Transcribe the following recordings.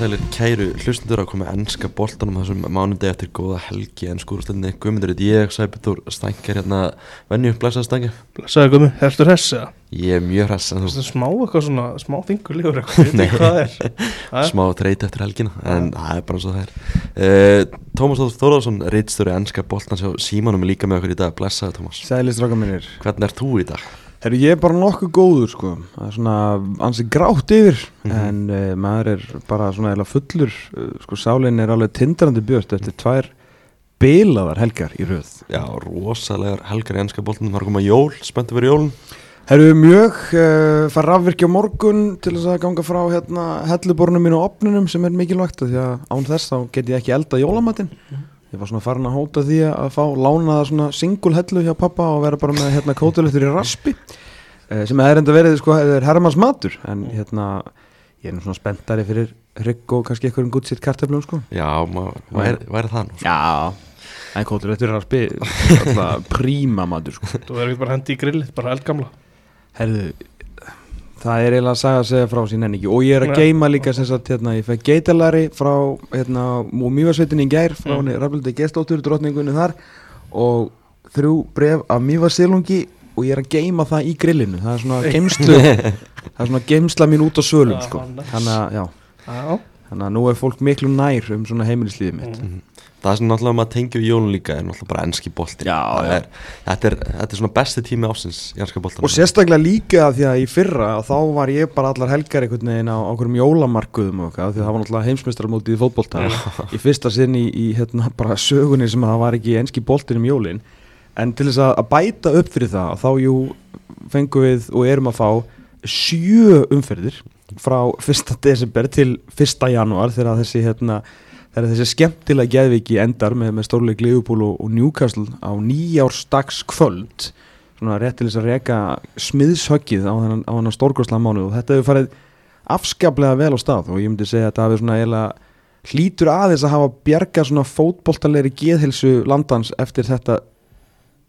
sælir kæru hlustundur að komið ennska boltanum þessum mánundegi eftir góða helgi. Ennsku úrstöldinni Guðmundur ég, Sæbjörn Stænker hérna venju, blessaði Stænker. Blessaði Gumi, heldur þess að Ég er mjög hress en Það þú er smá eitthvað svona, smá er. Ha? smá treyt eftir helgina en það er bara eins og það er. Uh, Tómas Þór Þóraðsson, reitstjóri ennska boltans hjá Símanum er líka með okkur í dag, blessaði Tómas. Sæli stráka mínir. Hvernig er þú í dag? Herru, ég er bara nokkuð góður sko. Það er svona ansi grátt yfir Mhm. En uh, maður er bara svona eða fullur uh, Sko sálinn er alveg tindrandi björt Eftir tvær bilaðar helgar í röð. Já, rosalegar helgar í ennska boltanum, það er komað jól, spenntu fyrir jólun Herru, mjög uh, fær rafvirkja á morgun Til þess að ganga frá hérna Hellubornum mínu og opnunum sem er mikilvægt Því að án þess þá get ég ekki elda jólamatinn Ég var svona farin að hóta því að fá lánaða svona single hellu hjá pappa og vera bara með hérna kótulettur í raspi. Eh, sem er enda verið sko, er herrmanns matur. En hérna ég er nú svona spenntari fyrir hrygg og kannski eitthvað um gútsitt karteflum sko. Já, væri, væri það nú Já, en kótulettur í raspi alltaf príma matur sko. Þú verður ekki bara hendi í grillið, bara eldgamla. Herðu, það er eiginlega að sagja að segja frá sín en ekki og ég er að Nei. geima líka sem sagt hérna, ég fekk geitalari frá hérna, og mývarsveitinni í gær frá Mm. henni Raflildi Gestóttur, drottningunni þar og þrjú bref af mývarsilungi og ég er að geima það í grillinu það er svona geimslu það er svona geimsla mín út á sölum Já, sko. þannig að já Þannig að nú er fólk miklu nær um svona heimilislífið mitt Mm. Það sem náttúrulega maður tengjur í jólun líka er náttúrulega bara ennski er, þetta, er, þetta er svona besti tími ásins í ennska boltanum Og sérstaklega líka af því að í fyrra þá var ég bara allar helgar einhvern veginn á okkurum jólamarkuðum og eitthvað því að það var náttúrulega heimsmeistaramótið í fótbolta í fyrsta sinn í, í hérna bara sögunni sem að það var ekki enski boltin um jólin en til þess að, að bæta upp fyrir það þá jú fengum við og erum að fá sjö umferðir frá 1. desember til 1. januar þegar þessi hérna þegar þessi skemmtilega geðviki endar með, með stórleik Liverpool og, og Newcastle á nýjársdags kvöld svona rétt til þess að reka smiðshöggið á þennan, á þennan stórkostlega mánu og þetta hefur farið afskaplega vel á stað og ég myndi segja að þetta hafi svona eiginlega hlýtur aðeins að hafa bjarga svona fótboltalegri geðhelsu landans eftir þetta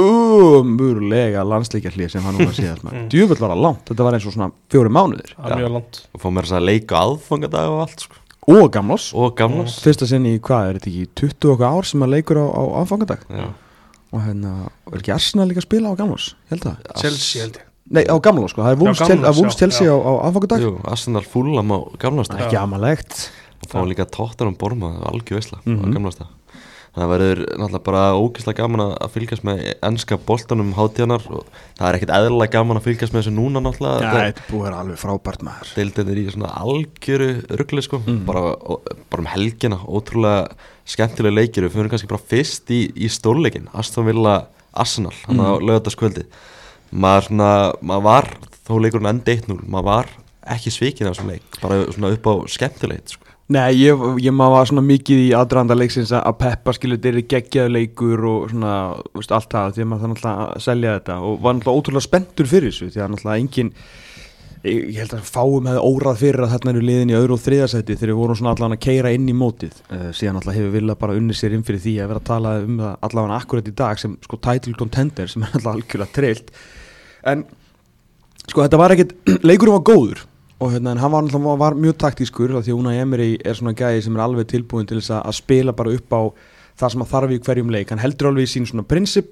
umurlega landsleikjarlið sem hann var síðast með. Mm. djúvöld var það langt, þetta var eins og svona fjóri mánuðir. Það er mjög langt. Og fá mér að leika aðfangadag og allt sko. Og gamlos og gamlas fyrsta sinni í hvað, er þetta ekki 20 okkar ár sem að leikur á, á aðfangadag Já. og hérna, er ekki Arsenal líka að spila á gamlos, ég held það. Chelsea held ég. Nei, á gamlos, sko, það er að já, Chelsea já. á, á aðfangadag Jú, Arsenal fúlam á gamlasta ekki amalegt. Og fá líka tóttar um borma algjör veisla á Mhm. gamlasta það verður náttúrulega bara ógeðslega gaman að að fylgjast með ennska boltanum hátíðanar og það er ekkert eðlilega gaman að fylgjast með þessu núna náttúrulega Já, Þetta- búið er alveg frábært maður deildin er í svona algjöru ruggli sko, Mhm. bara, bara um helgina ótrúlega skemmtilega leikir við fyrir kannski bara fyrst í, í stórleikin Aston Villa Arsenal hann á Mhm. lögataskvöldi maður maður var þó leikurinn endi 1-0, maður var ekki svikinn af þessum leik, bara svona upp á skemmtilegt sko. Nei, ég, ég maður var svona mikið í aðdraðanda leiksins að peppa skilur þeirri geggjaðu leikur og svona, veist, allt það því að maður það náttúrulega að selja þetta og var náttúrulega ótrúlega spenntur fyrir þessu því að náttúrulega engin ég, held að fáum hefði órað fyrir að þarna eru liðin í öðru og þriðasæti þegar við vorum svona allavega að keira inn í mótið. Uh, síðan náttúrulega hefur vilja bara unni sér inn fyrir því að vera að tala um það allavega akkurat í dag sem sko title contender sem er alltaf algjörlega trillt. En sko þetta var ekkit leikurinn var góður og hérna hann var, náttúrulega- var mjög taktískur því að Unai Emery er svona gæði sem er alveg tilbúin til þess að, að spila bara upp á það sem að þarf í hverjum leik hann heldur alveg í sín svona prinsip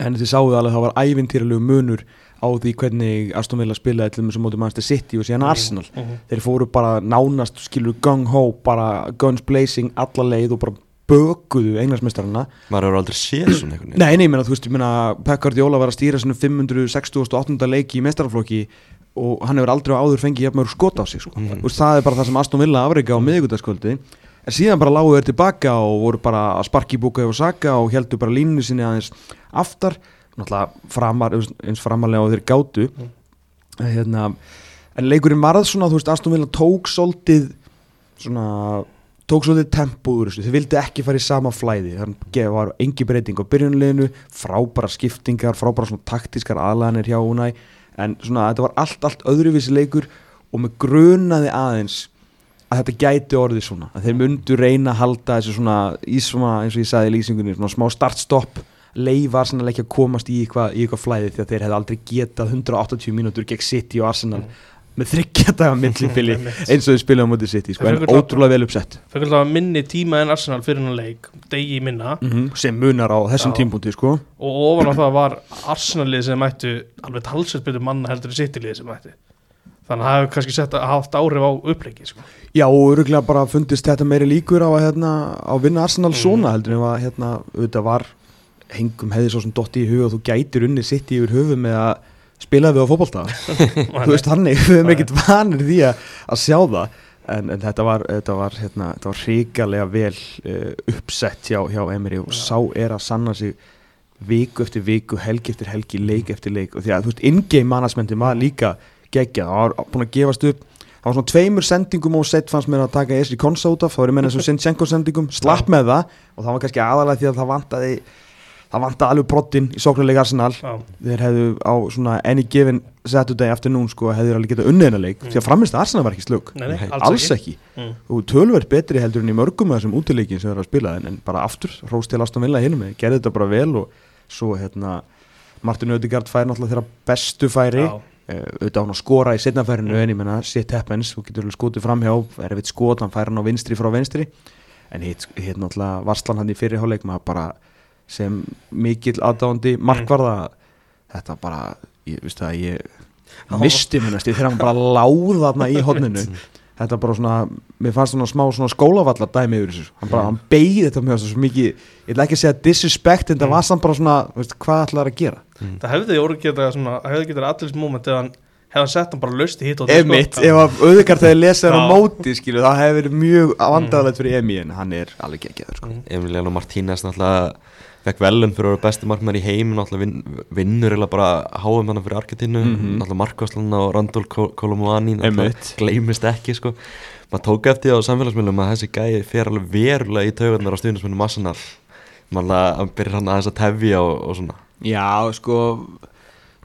en þið sáðu alveg að það var ævintýralegu munur á því hvernig Aston Villa spilaði til þess að móti Manchester City og síðan Arsenal Mhm. þeir fóru bara nánast skilur gung ho bara guns blazing alla leið og bara bökuðu englansmestarana maður hefur aldrei séð svona veginn Nei, nei, ég meina, þú veist, ég meina Pep Guardiola var að stýra svona 568. leiki í mestaraflokki og hann hefur aldrei áður fengið jafn mörg skot á sig sko. Þú veist, það er bara það sem Aston Villa afreika á miðvikudagskvöldi. En síðan bara lágu þeir tilbaka og voru bara að sparki í búka og saka og heldur bara línu sinni aðeins aftar. Náttúrulega framar, eins framarlega og þeir gátu. Mhm. hérna, en leikurinn varð svona, þú veist, Aston Villa tók svolítið svona tók svolítið tempóður þessu, þau vildi ekki fara í sama flæði, þannig var engi breyting á byrjunleginu, frábæra skiptingar frábæra svona taktískar aðlæðanir hjá húnæ, en svona þetta var allt, allt öðruvísi leikur og með grunaði aðeins að þetta gæti orðið svona, að þeir myndu reyna að halda þessu svona, í svona eins og ég sagði í lýsingunni, svona smá start-stopp. Leifa Arsenal ekki að komast í eitthvað, í eitthvað flæði því að þeir hefði aldrei getað 180 mínútur gegn City og Arsenal með þryggja daga millibili eins og þau spilaði á móti sitt sko, En ótrúlega vel uppsett Fekk alltaf minni tíma en Arsenal fyrir hennar leik Degi minna sem munar á þessum Já. tímpúnti sko. Og ofan á það var Arsenal-lið sem mættu Alveg talsett betur manna heldur en City-lið sem mætti Þannig að það hefur kannski sett að haft áhrif á uppleiki sko. Já, og öruglega bara fundist þetta meiri líkur á að, hérna, á vinna Arsenal Mhm. svona heldur en að hérna, auðvitað var hengum hefði svo sem dotti í huga og þú gætir unni sitt í yfir höfu með að spila við á fótbolta? Þú veist þannig, við Nei. ekkert vanir því að, að sjá það. En, en þetta var, þetta var, hérna, þetta var hrikalega vel uh, uppsett hjá, hjá Emery og Já. sá er að sanna sig viku eftir viku, helgi eftir helgi, leik eftir leik. Og því að þú veist, in-game managementin var líka geggjað, það var búin að gefast upp. Það var svona tveimur sendingum og sett fannst mér að taka Esri Konsa út af, þá er ég eins og Sinchenko sendingum, slapp með það. Og það var kannski aðalega því að það vantaði það vantaði alveg brottinn í sóknarleik Arsenal. Já, þeir hefðu á svona any given Saturday afternoon sko hefðu alveg getað unnið hennar leik. Mm. því að framist Arsenal var ekki slög alls, ekki, ekki, Mm. og tölverð betri heldur en í mörgum af þessum útileikin sem þeir að spila en, bara aftur, hrós til Aston Villa hinum gerði þetta bara vel og svo hérna Martin Ödegard fær náttúrulega þeirra bestu færi. Já, uh, auðvitað á hann að skora í setnafærinu Mm. en ég menna shit happens, þú getur skotið framhjá erfitt skot, hann fær hann á vinstri frá vinstri. En hitt hitt náttúrulega varslan hann í fyrirháleik maður bara sem mikill aðdáandi markvarða. Þetta bara, ég veist það ég misti minnast þegar hann bara láða þarna í hodninu þetta bara svona, mér fannst svona smá svona skólavallar dæmi yfir þessu. Hann bara, Mm. hann beigði þetta þessu svo mikið ég ætla ekki að segja disrespect en það Mm. var samt bara svona, veist, hvað ætlaði að gera? Það hefði orðið geta svona, það hefði getað allir moment eða hann hefði sett hann bara löst í hitt og ef mitt, ef að auðvitað þegar hann á móti skilu, það hefði verið mjög vandræðilegt fyrir Emi en hann er alveg geggjaður sko. Emiliano Martínez náttúrulega fekk velun fyrir að vera besti markmann í heim náttúrulega vin, vinnur eða bara háum hann fyrir Argentínu. Mhm. náttúrulega Markoslan og Randall Kolomuani gleymist ekki sko. Maður tók eftir á samfélagsmiðlum að þessi gæi fer alveg verulega í taugarnar á stuðnismunum Arsenal. Maður að byrja hann aðeins að tefja og, og svona. Já, sko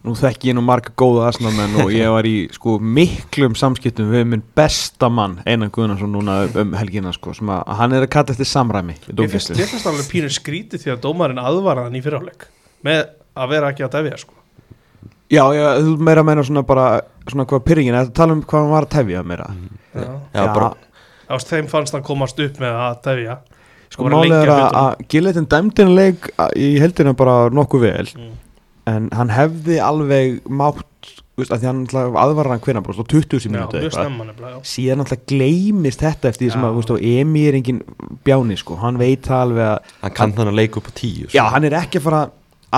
nú þekki ég nú marga góða asnamenn og ég var í sko miklum samskiptum við minn besta mann Einar Guðnarsson núna um- um helgina sko sem að hann er að kalla eftir samræmi Ég finnst, finnst alveg pínu skrítið því að dómarinn aðvaraðan í fyrirháleik með að vera ekki að defja sko. Já, já, þú meira meina svona bara svona hvað pyrringin, þetta tala um hvað hann var að tefja meira Já. Já, bara, Ást, þeim fannst hann komast upp með að defja sko Voru málið er að að, Gilletin dæmdina leik að- í heldina bara nokkuð vel mm. En hann hefði alveg mátt, þú veist, að því hann aðvarar hann hvernig, bara svo 20 Já, mínútu mjög eitthvað snemma nefnilega já. síðan alltaf gleymist þetta eftir því sem að, og Emi er engin bjáni, sko, hann veit það alveg að hann kann þannig að leika upp á tíu sko. já, hann er ekki að fara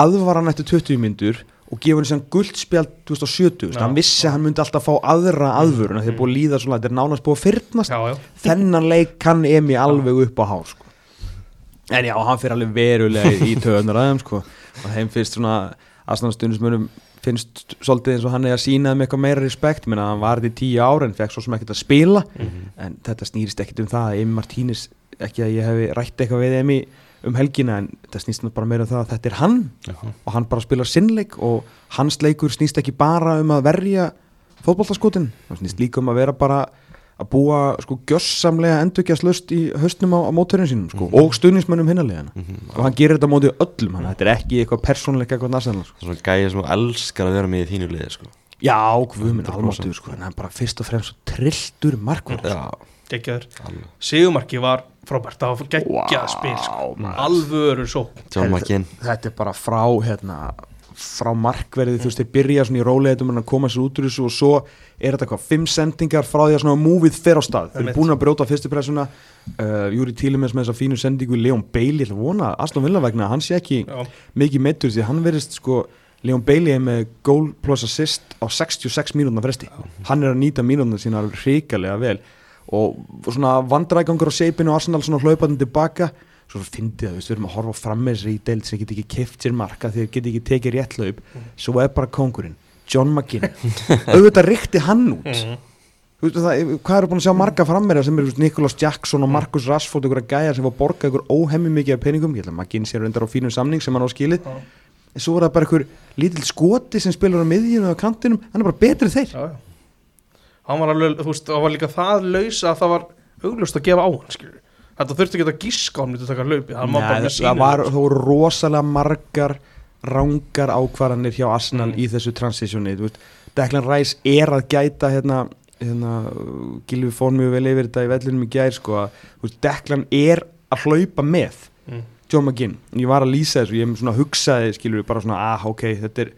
aðvara hann eftir 20 mínútur og gefa hann sem guldspjald 2070, Já. hann vissi að hann myndi alltaf fá aðra aðvörun, þegar Mm. búið að líða svona, þetta er nánast búið að fyrnast já, já. þennan leik kann Emi alveg upp á há sko. en já, hann fyrir alveg verulega í töðunar aðeim sko. og þeim finnst svona aðstæðanstundismönum finnst svolítið eins og hann er að sína þeim eitthvað meira respekt. Menn að hann var þetta í tíu ára en fekk svo sem ekkert að spila. Mhm. en þetta snýrist ekkert um það að Emi Martínez ekki að ég hefi rætt eitthvað við Emi um helgina en þetta snýst bara meira um það að þetta er hann. Og hann bara spilar sinnleik og hans leikur snýst ekki bara um að verja fótbolltaskotin, það snýst líka um að vera bara að búa sko gjössamlega endurkjast í höstnum á, á móturinn sínum sko, Mhm. og stuðnismönnum hinnalegana Mhm. og hann gerir þetta á móti öllum hann, þetta er ekki eitthvað persónleika eitthvað nasennar sko. svona gæi sem elskar að vera með í þínu liði sko. já, guð minn 100%. almáttur sko, en hann bara fyrst og fremst trilltur markvörð já, geggjaður alveg Sigumarki var frábært, það var geggjað spil sko. alvöru svo þetta er bara frá hérna, frá markverði, þú veist, þeir byrja svona í róleitum að koma sér út úr þessu og svo er þetta hvað, fimm sendingar frá því að svona múvið fer á stað, þeir eru búin að brjóta fyrstu pressuna, uh, Júri Tílimens með þessa fínu sendingu, Leon Bailey, ég ætla að vona Aston Villa vegna, að hann sé ekki já, mikið meittur því hann verðist sko Leon Bailey er með goal plus assist á 66 mínútna fresti. Hann er að nýta mínútna sína alveg hrikalega vel. Og svona vandrægangur á seipinu og Arsenal svona hlaupandi tilbaka svo fyndið það, við erum að horfa fram með sér í deild sem get ekki kift sér marka þeir get ekki tekið rétt hlaup. Svo er bara kongurinn, John McGinn. Auðvitað rikti hann út. Mhm. Veist, það, hvað eru búin að sjá marga frammeira sem eru Nicholas Jackson og Marcus Rashford ykkur að gæja sem var borgað ykkur óhemmi mikið af peningum? Ég held að McGinn sér reyndar á fínum samning sem hann á skilið. En svo er það bara ykkur lítill skoti sem spilur á miðjunu og á kantinum. Hann er bara betri þeir. Já, já. hann var alveg, þú veist, það var líka það laus að það var auglust að gefa á hann skilur. Þetta þurfti ekki að gíska á hann myndi taka var bara Nei, það sínu var, það voru rosalega margar rángar ákvarðanir hjá Arsenal Mm. í þessu transitioni Declan Rice er að gæta hérna, hérna Gilvi fór mjög vel yfir þetta í vellinum í gær sko að Declan er að hlaupa með Mm. John McGinn, ég var að lýsa þessu ég hugsaði, skilur bara svona ah, ok, þetta er,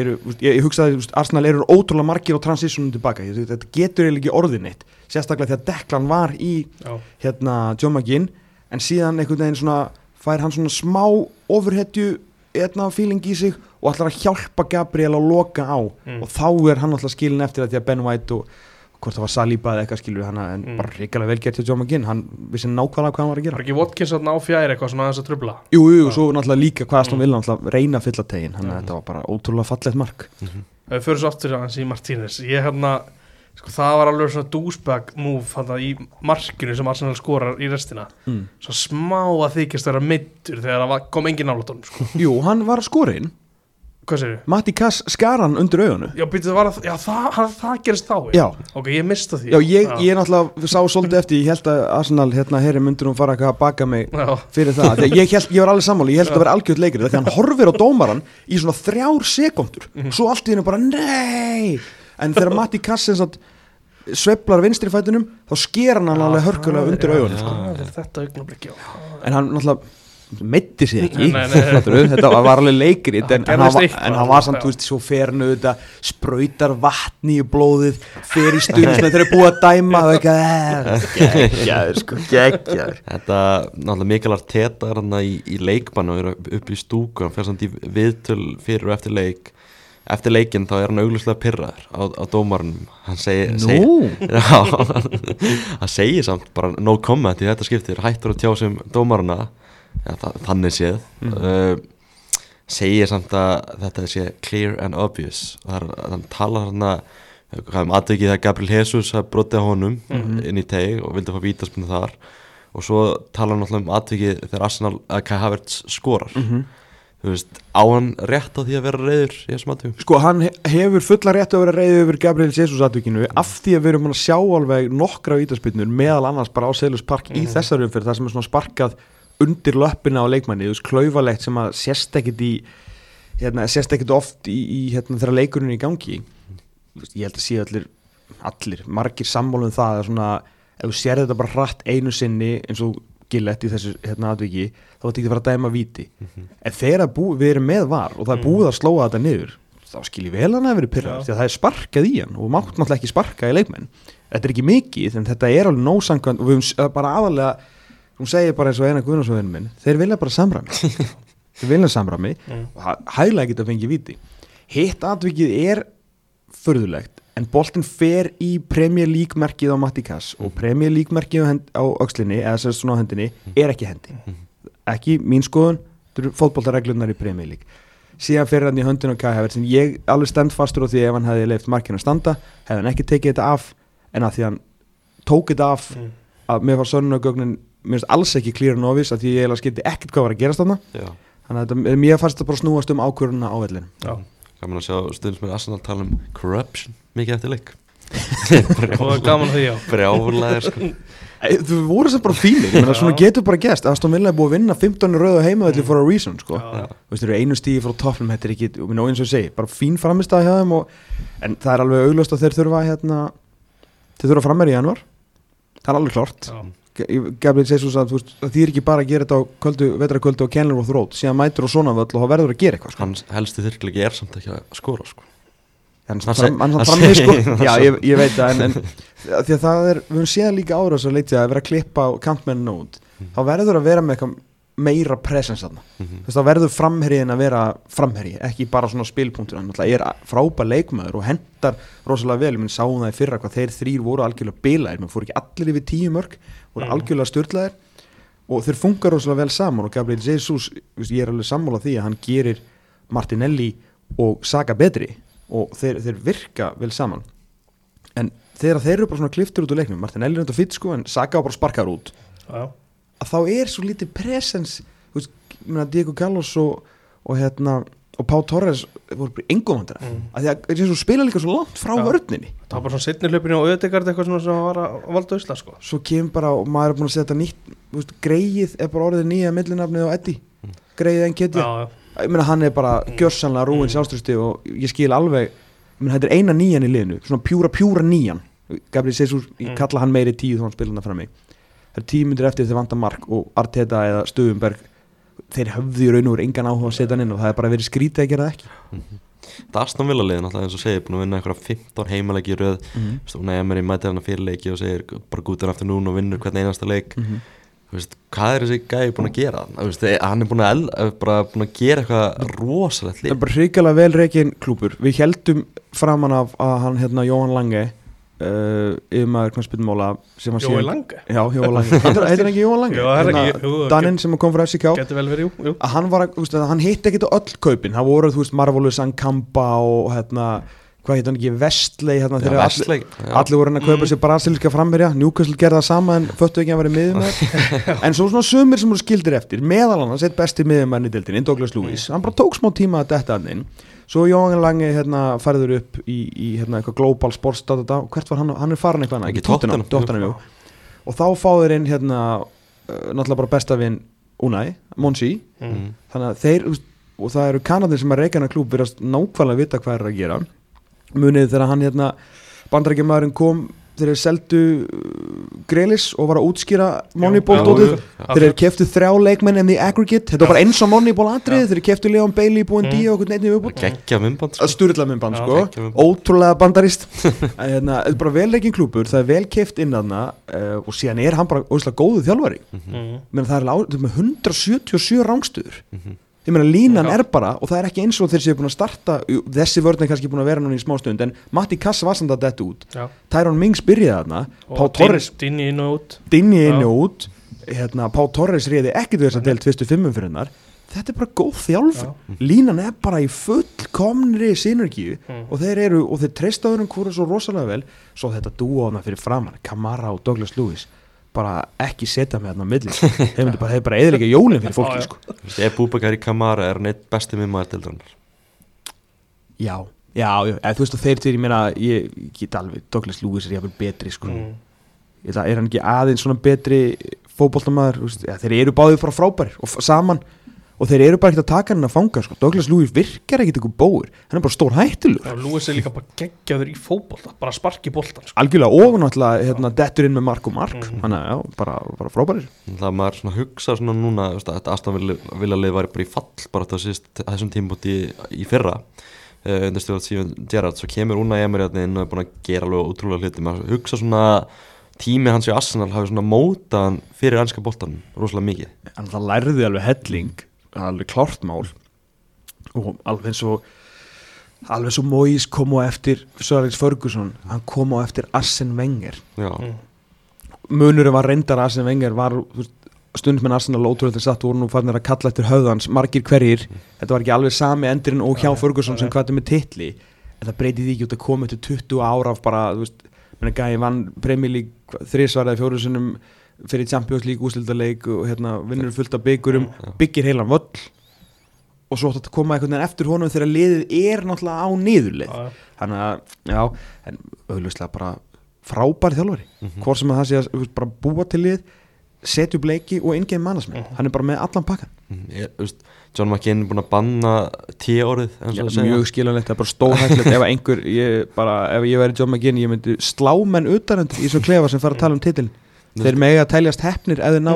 eru, ég, ég hugsaði veist, Arsenal eru ótrúlega margir á transitionum tilbaka, þetta getur eiginlega ekki orðið neitt sérstaklega þegar Declan var í Já, hérna John McGinn en síðan einhvern veginn svona fær hann svona smá ofurhetju hérna feeling í sig og ætlar að hjálpa Gabriel að loka á Mm. og þá er hann alltaf skilin eftir að því að Ben White og hvort það var Saliba eða eitthvað skilur hann en Mm. bara ríkilega vel gert til John McGinn hann vissi nákvæmlega hvað hann var að var gera ekki Watkins þarna á fjær eitthvað svona aðeins að trubla Jú, jú, Já. svo náttúrulega líka hvað Aston Mm. Villa náttúrulega reyna að fylla tegin hann Mm. þetta var bara ótrúlega fallegt mark Við fyrir svo aftur aðeins í Martínez Ég hérna, sko það var alveg svona move þarna í markinu sem Arsenal skorar í restina. Mm. Svo smá að þykjast vera middur þegar það kom engin nálatónum sko. Jú, hann var skorinn Matti Kass skar hann undir augunum. Já, býttu, var það, já það, það, það gerist þá Já, Ok, ég mista því. Já ég, ég náttúrulega sá svolítið eftir, ég held að Arsenal hérna herri myndur hún fara að baka mig Já, fyrir það, þegar ég, held, ég var alveg sammáli ég held að vera algjörð leikur, þegar hann horfir á dómaran í svona þrjár sekundur svo allt í hennu bara nei en þegar Matti Kassins sveiflar vinstri fætunum þá sker hann alveg hörkulega undir augunum sko. Þetta augnablik, já. En hann náttúrulega metti sig ekki Nei, nei, nei. þetta var, alveg leikrit en, en, hann, gerðist var- eitthvað, en hann var samt, þú veist, svo fer hann auðvitað sprautar vatni í blóðið fer í stund þegar þeir eru búið að dæma og eitthvað, geggjaður sko, geggjaður. Þetta, náttúrulega mikilvægt teta er hann í, í leikmann og er upp í stúku hann fer samt í viðtöl fyrir og eftir leik eftir leikinn þá er hann auglustlega pyrraður á, á dómarunum hann segir, hann segir samt bara no comment í þetta skiptir, hættur að tjá sem dómaruna, ja, þa þannig séð. Uh, segir samt að þetta sé clear and obvious. Og það er, hann talar hann að hvað um aðtökið að Gabriel Jesus að brotið honum inn í teg og vildi fá vítaspinnu þar. Og svo talar hann alltaf um aðtökið þegar Arsenal að Kai Havertz skorar þú veist, á hann rétt á því að vera reyður í þessum aðtökum sko hann he- hefur fulla rétt að vera reyðið yfir Gabriel Jesus atvikinu af því að við erum að sjá alveg nokkra vítaspinnur meðal annars bara á Selus Park í þessari umfyrir það sem er svona sparkað undir löppina á leikmanni, þú veist, klaufalegt sem að sérst ekkit í hérna, sérst ekkit oft í, í hérna, þegar leikurinn er í gangi. Þú veist, ég held að sé allir, allir margir sammálum það að svona, ef þú sér þetta bara hratt einu sinni eins og gillett í þessu hérna atviki, þá ætti ekki að fara að dæma víti. En þegar að bú, við erum með var og það er búið að slóa þetta niður þá skil ég vel hann að vera pyrrar Já. því að það er sparkað í hann og mátt náttúrulega ekki sparka í leikmenn. Þetta er ekki mikið en þetta er alveg nósangkvæmt og við höfum er bara aðalega hún segir bara eins og eina guðnarsvöðinu minn þeir vilja bara samræmi. Þeir vilja samræmi Mm. og hæ- hæglega geta fengið víti. Hitt atvikið er förðulegt en boltin fer í Premier League merkið á Matti Kass og Premier League merkið á, öxlinni eða sem sagt svona á hendinni er ekki hendi. Ekki mín skoðun þetta eru fótboltareglunar í Premier League. Síðan fyrir hann í höndin á Kai Havertz sem ég alveg stend fastur á því ef hann hefði leift markinu að standa hefði hann ekki tekið þetta af en að því hann tók þetta af Mm. að mér var sönnunagögnin mér finnst alls ekki klýra novís að því ég skildi ekkert hvað var að gerast þarna. Þannig að þetta, mér fannst þetta bara snúast um ákvörðuna á vellinu gaman að sjá stundum með Arsenal tala um corruption. Mikið eftir leik. Og það er gaman að því, já. Brjáfurlega sko. Þú voru sem bara fínir, ég meina svona getur bara gæst Aston Villa er búið að vinna 15 rauðu heimavelli for a reason sko. Þú veist, þeir eru einu stíði frá toppnum, þetta er ekki, og minna, eins og ég segi, bara fín framistæð hjá þeim og, en það er alveg auglust að þeir þurfa hérna, þeir þurfa frammeir í januar, það er alveg klart. Já. Gabriel Jesus að það þýr ekki bara að gera þetta á kvöldu, vetrakvöldu og Kenilworth Road, síðan mætur og svona völl og þá verður að gera eitthvað, sko. Hans helsti þyrklegi er samt ekki að skora sko. Hann frammi, sko, já, ég, ég veit það, en, en því að það er, við höfum séð líka ára svo leiti að vera að klippa kantmennin út, þá verður að vera með eitthvað meira presens þarna. Mhm. Þú veist, þá verður framherjiðin að vera framherji, ekki bara svona spilpunktur hann er frábær leikmaður og hendar rosalega vel, minn sáum það í fyrra hvað þeir þrýr voru algjörlega bilaðir, menn fór ekki allir yfir tíu mörg, voru Mm. algjörlega styrlaðir og þeir funkar rosalega vel saman og Gabriel Jesus, ég er alveg sammála því að hann gerir Martinelli og Saga betri og þeir, þeir virka vel saman. En þegar þeir eru bara svona kliftur út úr leiknum, Martinelli er þetta fitt sko en Saga bara sparkar út. Já, að þá er svo lítið presens meina, Diego Carlos og, og hérna og Pá Torres voru bara engum vandræð Mm. að því að spila líka svo langt frá Já. vörninni. Það var bara svona setni hlupinu og auðvitað eitthvað svona sem var að valda usla sko. Svo kemur bara og maður er búin að setja nýtt veist, greið er bara orðið nýja millinafnið á Eddie greið en keti já, ég meina hann er bara gjörsanlega rúin sjálfströsti og ég skil alveg menn, þetta er eina nýjan í liðinu svona pjúra pjúra nýjan. Gabriel Jesus, ég Mm. kalla hann meiri tíu þá hann spila hann fram mig það er tíu myndir eftir þegar vantar mark og Arteta eða Stöðumberg þeir höfðu í raun og veru engan áhuga að setja hann inn og það er bara verið skrítið að gera það ekki. Það er Aston Villa liðin alltaf eins og segir búin að vinna einhverja 15 heimalegi í röð. Mm -hmm. Hún Emery mætir hann að fyrir leiki og segir bara gútur aftur núna og vinnur hvern einasta leik. Þú veist, Hvað er þessi gæði búin að gera? Veist, Hann er búin að, bara búin að gera eitthvað rosalegt Það er bara hrikalega vel reikin klúpur Við heldum framan af að hann hérna Jóhann Lange yfirmaður knarspilmála sem að Jói Lange Já, Jóhann Lange Heitir heitir hann ekki Jóhann Lange? Er Hérna, Daninn sem kom frá FCK Getur vel verið, jú, jú. Að hann hann hitt ekkert á öll kaupin. Það voru, þú veist, Marvolus, Ankamba og hérna, hvað hitt hann ekki? Vestley, hérna, Já, þegar allir, allir voru hann að kaupa Mm. sér brasilíska framherja, Newcastle gerði það sama en föttu ekki að vera miðumæður en svo svona sumir sem voru skildir eftir meðal annars eitt besti miðumæðin í dildinni, Douglas Lewis. Hann bara tók smá tíma að detta hann inn svo Jóhann Lange hérna færður upp í, í hérna eitthvað global sports da, da, da, og hvert var hann, hann er farin eitthvað Ekki Tottenham, jú. og þá fáður inn hérna uh, náttúrulega bara besta vinn Unai, Monsi. Mm. þannig að þeir og það eru kanadin sem að reikana klúb verðast nákvæmlega vita hvað er að gera. Munið þegar hann hérna bandarækjumæðurinn kom þeir eru seldu uh, Grelis og var að útskýra Moneyball já, dótið já. þeir eru keftu þrjá leikmenn en the aggregate þetta var bara eins og Moneyball atrið þeir eru keftu Leon Bailey, Búin Mm. Og einhvern veginn viðbútt Gekkja myndband sko. sturla minn band Já, sko myndband. ótrúlega bandarist hérna, þetta er bara vel leikin klúpur það er vel keft inn aðna uh, og síðan er hann bara óslega góðu þjálfari Mhm. menn það er lá- þetta er með 177 rángstöður Mhm. Ég meina línan Já. er bara og það er ekki eins og þeir séu búin að starta þessi vörn er kannski búin að vera núna í smá stund en Matti Kass var samt að detta út. Já. Tyrone Mings byrjaði þarna Pá Torres Din- Dinni inn og út. Dinni inn og út. Hérna, Pá Torres reyði ekkit við þess að deilt fyrstu fimmum fyrir hennar. Þetta er bara góð þjálf Já. línan er bara í fullkomnri synergíu Mm. og þeir eru og þeir treysta öðrum hvora svo rosalega vel. Svo þetta dúa hana fyrir framann Kamara og Douglas Lewis bara ekki setja með hann á milli þeir myndu bara, þeir bara eðilega jólinn fyrir fólki sko. Þú veist, Ef Búbakar í Kamara er hann eitt besti miðmaður til drannar Já, já, já, eða, þú veist og þeir til ég meina, ég, get alveg Douglas Lewis er jáfnvel betri sko. Mm. ég er hann ekki aðeins svona betri fótboltamaður, þú veist, ja, þeir eru báðið frá frábærir og saman og þeir eru bara ekkert að taka hann að fanga sko, Douglas Lewis virkar ekkert eitthvað bóður, hann er bara stór hættulur Já, Lewis er líka bara geggjaður í fótbolta Bara sparki boltan sko. algjörlega og náttúrulega hérna, dettur inn með mark og mark. Mhm. þannig að já, bara, bara frábærir. Það að maður svona hugsa svona núna þú veist, að Þetta Aston Villa lið var bara í fall bara þessum tímpúti í, í fyrra. Uh, undir stjórn Síðan Gerrard svo kemur Unai Emery þarna inn og er búin að gera alveg útrúlega hluti. Maður hugsa svona tími hans í Arsenal hafi svona mótað hann fyrir alveg klárt mál. Og alveg eins og alveg svo Moís kom á eftir Sörleins Ferguson, hann kom á eftir Arsene Wenger. Mm. munurum var reyndar að Arsene Wenger var stundmenn Arsenal ótrúlega satt voru nú fannir að kalla eftir höfðans margir hverjir, þetta var ekki alveg sami endurinn og hjá Ferguson sem hvað er með titli. En það breytið ekki út að koma eftir 20 ára af bara, þú veist, menn gæði vann Premier League þrísvaraði fjórusunum fyrir Champions League úslildaleik og hérna vinnur fullt af byggurum byggir heilan völl og svo átt að koma einhvern veginn eftir honum þegar liðið er náttúrulega á niðurlið Já, þannig að, já, en auðvitað bara frábær þjálfari. Mhm. hvort sem að það sé að bara búa til lið setja upp leiki og in-game management. Mhm. hann er bara með allan pakkan þú veist, John McCain er búin að banna tíu orðið Já, mjög skiljanlegt, það er bara stórhættilegt ef einhver, ég bara, ef ég væri John McGinn ég myndi slá menn utanend í svo klefa sem fara að tala um titil þeir mega að teljast hefnir ef þeir ná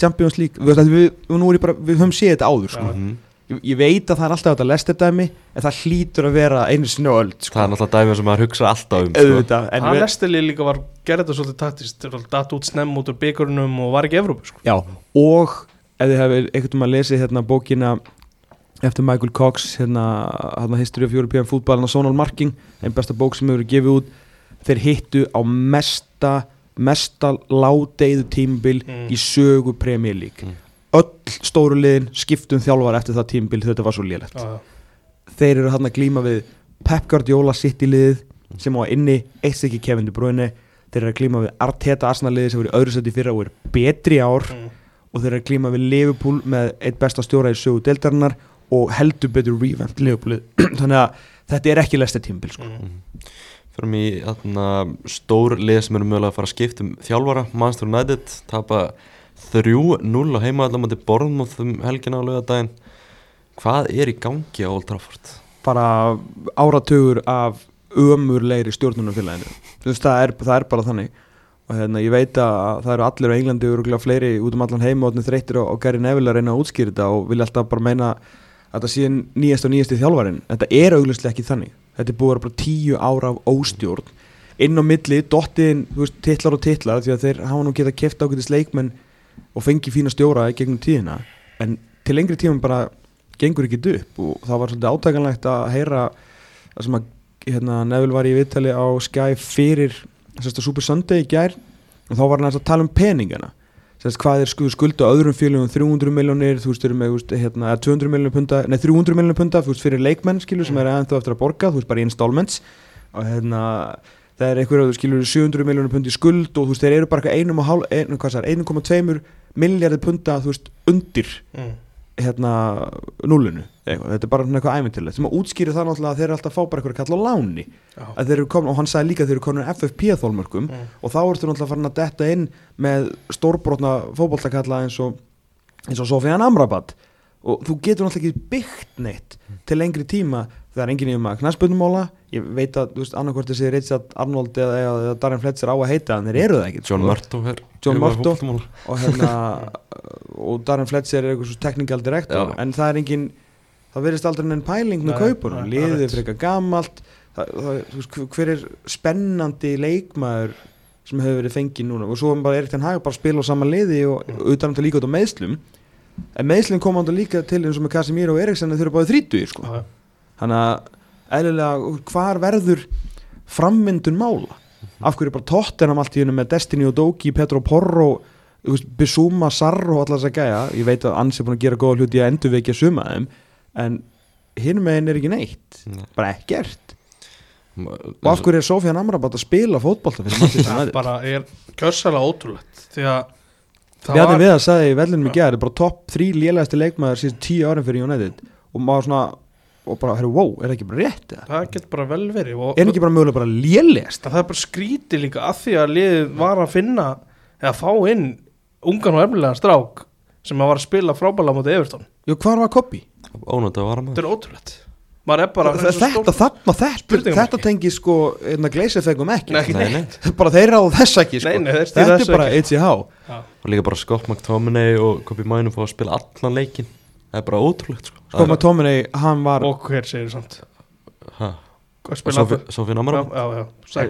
Champions League, við, við, við, er bara, við höfum séð þetta áður sko. Mhm. ég, ég veit að það er alltaf þetta lesterdæmi en það hlýtur að vera einu og öll Það sko. er náttúrulega dæmi sem maður hugsa alltaf um sko. við, lestilið líka var gerði þetta svolítið taktist datt út snemm út úr byggurunum og var ekki Evrópu sko. já, og ef þið hefur einhvern veginn að lesa hérna bókina eftir Michael Cox hérna, hérna History of European Football og Sonal Marking, einn besta bók sem hefur gefið út þeir hittu á mesta mesta ládeiðu tímabil Mm. í sögu Premier League Mm. öll stóru liðin skiptum þjálfar eftir það tímabil þetta var svo lélegt Já, já. þeir eru hann að glíma við Pep Guardiola City liðið sem á inni eitt stykki Kevin De Bruyne þeir eru að glíma við Arteta Arsenal liðið sem voru í öðru seti fyrra og eru betri í ár Mm. og þeir eru að glíma við Liverpool með eitt besta stjóra í sögu deildarinnar og heldur betur revamp Liverpool þannig að þetta er ekki lesta tímabil sko. Fyrir mig atna, stór lið sem eru mögulega að fara að skipta um þjálfara. Manchester United tapa 3-0 á heimaðallam á Bornmoth um helgina á lögadaginn Hvað er í gangi á Old Trafford? bara áratugur af þú veist, það það er bara þannig. Og hérna, ég veit að það eru allir á Englandi og örgulega fleiri út um allan heim og þreyttir og, Gary Neville að reyna að útskýra þetta og vilja alltaf bara meina að það sé nýjast og nýjast í þjálfarin þetta er auglustlega ekki þannig þetta er búið að vera tíu ára af óstjórn. Inn á milli, dottiðin, þú veist, titlar og titlar því að þeir hafa nú getað keft ákveðis leikmenn og fengi fína stjóra gegnum tíðina. En til lengri tíma bara gengur ekki upp og það var svolítið átækanlegt að heyra það sem að hérna, Neville var í viðtali á Sky fyrir sérst, Super Sunday í gær. Og þá var hann að tala um peningana sérst, hvað er skulda öðrum félagum 300 miljónir, þú veist, eru með þú veist, hérna, 200 miljónir punta, nei 300 miljónir punta þú veist, fyrir leikmenn, skilur, sem er aðeins eftir að borga þú veist, bara í installments. Og hérna, það er einhverju, skilur, 700 miljónir punti skuld og þú veist, þeir eru bara eitthvað einum og hálf, ein, hvað það er, 1,2 miljardir punta, þú veist, undir. Mm. Hérna núlinu eitthvað. þetta er bara eitthvað æfintilegt sem að útskýri það náttúrulega að þeir eru alltaf að fá bara eitthvað kall á láni komin, og hann sagði líka að þeir eru komin FFP þólmörkum Mm. og þá ertu náttúrulega farin að detta inn með stórbrotna fótboltakalla eins og eins og Sofian Amrabat og þú getur náttúrulega ekki byggt neitt til lengri tíma það er enginn í um að knaspöndumóla ég veit að, þú veist, annarkvort þessi Richard Arnold eða, eða, eða Darren Fletcher á að heita en þeir eru það ekki John sko. Murto er John Murto. og hérna og Darren Fletcher er eitthvað svo technical director Já. en það er engin það verðist aldrei enn pæling með kaupunum liðið er frekar gamalt það, það, veist, hver er spennandi leikmaður sem hefur verið fengið núna og svo er bara Erik Ten Hag bara að spila á sama liði og Mm. utan þetta líka út á meðslum en meðslum koma ánda líka til eins og með Casemiro og Eriksen þeir eru báðið þrítugir sko. Þannig að eðlilega hvar verður frammyndun mála? Af hverju bara Tottenham allt í hennu með Destiny og Doki, Petro Porro Bissuma, Sarro og allar þess að gæja? Ég veit að Ans er búin að gera góða hluti að endurvekja suma þeim en hinn meginn er ekki neitt. Nei. bara ekkert. Og af hverju er Sofjan Amrabat að spila fótbolta fyrir Manchester það bara er kjössalega ótrúlegt því að það Bjarni var við að sagði í vellinum í gæri bara topp þrý lélegasti leikmaður síðan tíu árin fyrir United. Og maður svona og bara, herru, wow, er það ekki bara rétt eða? það getur bara vel verið og, er ekki bara mögulega bara lélegast það er bara skrítið líka að því að liðið var að finna eða fá inn ungan og efnilega strák sem að var að spila frábæla mútið Evertón Jú, hvar var Koppi? Ónætt að vara þetta maður er ótrúlegt maður er bara þetta, þetta, þarna, þetta, þetta tengi sko gleisefegum ekki Nei, ekki Nei, neitt. bara þeir ráðu þess ekki sko. Nei, nei, þeir þetta er bara. ETH og líka bara Scott McTominay og Kobi Mænu fá að spila allan leikin það er bara ótrúlegt sko. Sko maður Tóminni, hann var og hver segir samt? Sofín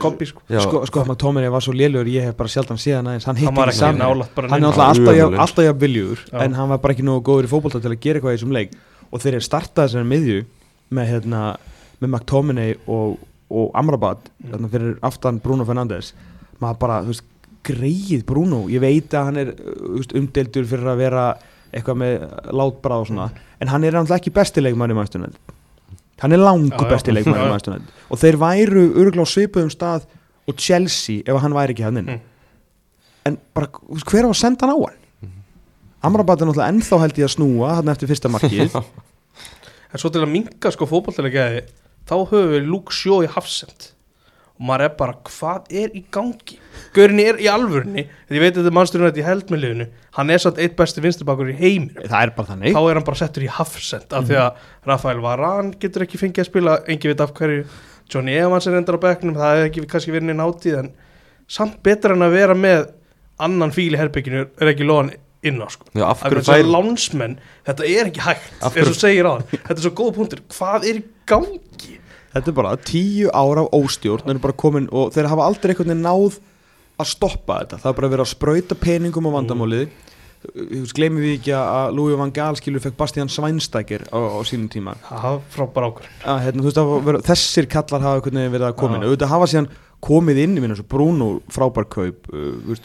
Kombi sko. Sko, sko maður Tóminni var svo lélugur ég hef bara sjaldan síðan aðeins. Hann hitti hann var ekki saman hann er alltaf alltaf, jafn- viljur Já. en hann var bara ekki nógu góður í fótbolta til að gera eitthvað í þessum leik. Og þeir eru startað þessari miðju með, hérna, með McTominay og, og Amrabat. Mm. hérna, fyrir aftan Bruno Fernandes. Maður bara, þú veist, greið Bruno. Ég veit að hann er veist, umdeldur fyrir að vera eitthvað með látbrað og svona, Mm. en hann er náttúrulega ekki bestileikmann í mannstjónið hann er langu bestileikmann í já. mannstjónið og þeir væru örgulega á svipuðum stað og Chelsea ef hann væri ekki hann inn Mm. en bara, hver á að senda hann á hann? Amrabat er náttúrulega ennþá held ég að snúa hann eftir fyrsta markið. En svo til að minka sko fótballtilega þá höfum við Luke Shaw í hafsend og maður er bara hvað er í gangi? Gaurinni er í alvörunni því ég veit að þetta er mannsturinn í held með liðinu hann er satt eitt besti vinstribakur í heiminum. Það er bara þannig. Þá er hann bara settur í hafsend af því að Rafael Varane getur ekki fengið að spila engi veit af hverju. Johnny Evans er endar á bekknum það hefði ekki kannski verið neina átíð en samt betur en að vera með annan fíl í herbygginu er ekki loðan inn á sko. Já, að fær lánsmenn, þetta er ekki hægt þetta er svo góð punktur. Hvað er í gangi þetta er bara tíu ára af óstjórn komin og þeir hafa aldrei einhvern veginn náð að stoppa þetta. Það er bara verið að sprauta peningum á vandamálið. Gleymum við ekki að Louis van Gaal skilur fekk Bastian Schweinsteiger á, á sínum tíma? Það var frábær ákvör að, hérna, veist, að vera, þessir kallar hafa verið að komin Já. auðvitað hafa síðan komið inn í minna Bruno frábær kaup uh,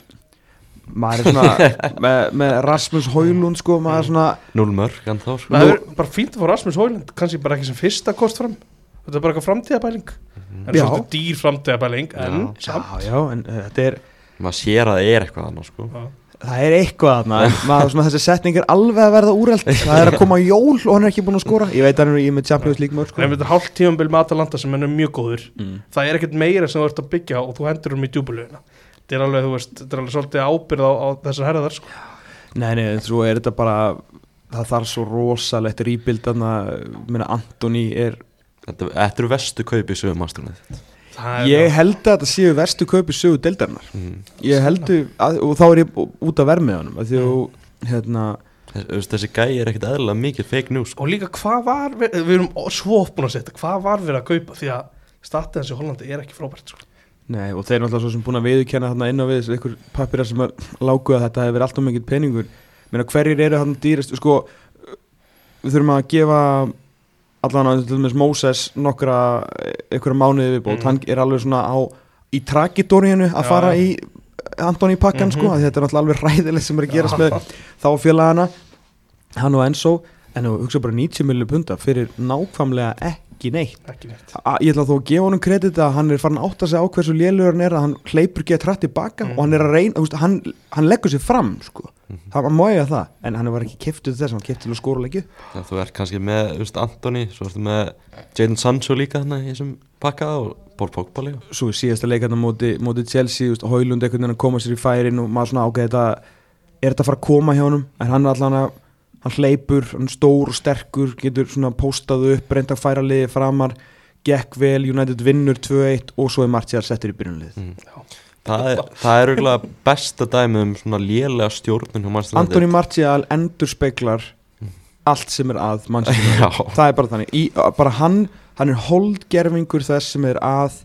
maður er svona með, með Rasmus Højlund sko, maður er svona Núl mörg en þá sko. Það er bara fínt að fá Rasmus Hóland kannski bara ekki sem fyrsta kost fram þetta er bara eitthvað framtíðabæling en Já. svolítið dýr framtíðabæling en Já. samt já, já, en uh, þetta er maður sér að það er eitthvað annars sko. Það er eitthvað þarna, en maður, svona, þessi setning er alveg að verða úreld Það er að koma jól og hann er ekki búin að skora Ég veit að hann er í með Champions League mörg sko. en við þetta hálft tímambil með Atalanta sem hann er mjög góður mm. það er ekkert meira sem þú ert að byggja og þú hendur um í djúbulögina þetta er alveg, þú veist, þetta er alveg svolítið ábyrð á, á þessar herðar sko. Nei, nei, en svo er þetta bara Það þarf svo rosalegt rýbild Þannig að Antoni er Þetta, þetta eru vestu kaupi í sögum er Ég held að þetta séu verstu kaupi sögu deildarinnar mm. Ég heldu, að, og þá er ég út að vermið að Því að, hérna, Þess, Þessi gæi er ekkit eðlilega mikið fake news sko. Og líka hvað var, við, við erum svo opnum að setja, hvað var við að kaupa því að statið hans í Hollandi er ekki frábært sko. nei, og þeir eru alltaf svo sem búin að viðurkenna þarna inn á við Ykkur pappirar sem að lágu að þetta hefur verið alltaf mikið peningur Meina, hverjir eru þarna dýrist, sko Við þurfum að gefa allan að til dæmis Moses nokkra ykkur mánuði viðbót, Mhm. hann er alveg svona á í trakidoríinu að fara í Antoni pakkan Mhm. sko, að þetta er alveg ræðilegt sem er að gerast með þá félagana hann og Enzo, en þú hugsa bara 90 millir punta fyrir nákvæmlega ekki neitt. Ekki neitt. A- ég ætla þó að gefa honum kredit að hann er farin að átta sig á hversu lélugur hann er að hann hleypur ekki að trætt tilbaka Mhm. og hann er að reyna, veist, hann, hann leggur sér fram sko, Mhm. það má ég að það en hann var ekki keftuð þess, hann var keftuð til að skóra leikju Já, Þú ert kannski með just, Antoni Svo ertu með Jadon Sancho líka þarna í þessum pakka og Paul Pogba líka. Svo er síðasta leikarna móti, móti Chelsea, veist, Hóilund einhvern veginn að koma sér í færin og maður svona ágæði þetta er þetta að fara að koma hjá honum? En hann er allan að, hann hleypur hann stór og sterkur, getur svona postað upp, reynda að færa liði framar gekk vel, United vinnur 2-1 og svo er Martial settur í byrjunlið mm. Það er, það er auðvitað besta dæmi um svona lélega stjórnun hjá Manchester United. Antoni Martial endur speklar allt sem er að Manchester Já. United það er bara þannig, í, bara hann hann er holdgerfingur þess sem er að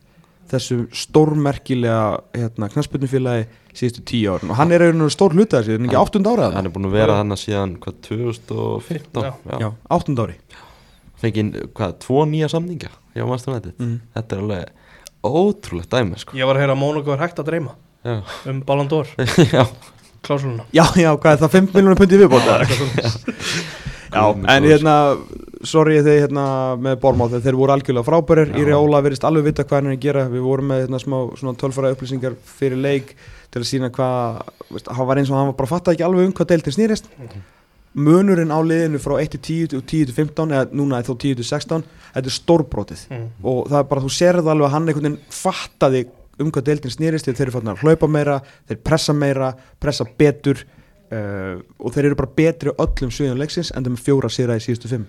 þessu stórmerkilega hérna, knasputnufélagi síðustu tíu árin. Og hann er einhvern stór hluta þessi, er hann ekki áttund ára Hann er búin að vera þannig síðan hvað 2015 Já. Já. Já, áttund ári Fengið hvað, tvo nýja samninga hjá Manchester United? Mm. Þetta er alveg ótrúlegt dæmi sko. Ég var að heyra að Mónaco er hægt að dreyma Já, um Ballon d'Or, já, klásuluna Já, já, hvað er það, 5 miljónum pundi viðbóta? Já, en hérna, sorry þegar hérna með Bormáð, þeir voru algjörlega frábærir. Íri Óla verðist alveg vita hvað hann er að gera. Við vorum með hérna smá svona tölfara upplýsingar fyrir leik til að sína hvað, hann var eins og hann var bara fattað ekki alveg um hvað deildir snýrist. Munurinn á liðinu frá 1 til 10 og 10 til 15, eða núna er þó 10 til 16 Þetta er stórbrótið mm. og það er bara, þú sérð alveg að hann einhvern veginn fattaði um hvað deildin snýrist þeir eru fannar að hlaupa meira, þeir pressa meira pressa betur uh, og þeir eru bara betri öllum sviðum leiksins en þeim fjóra sýra í síðustu fimm.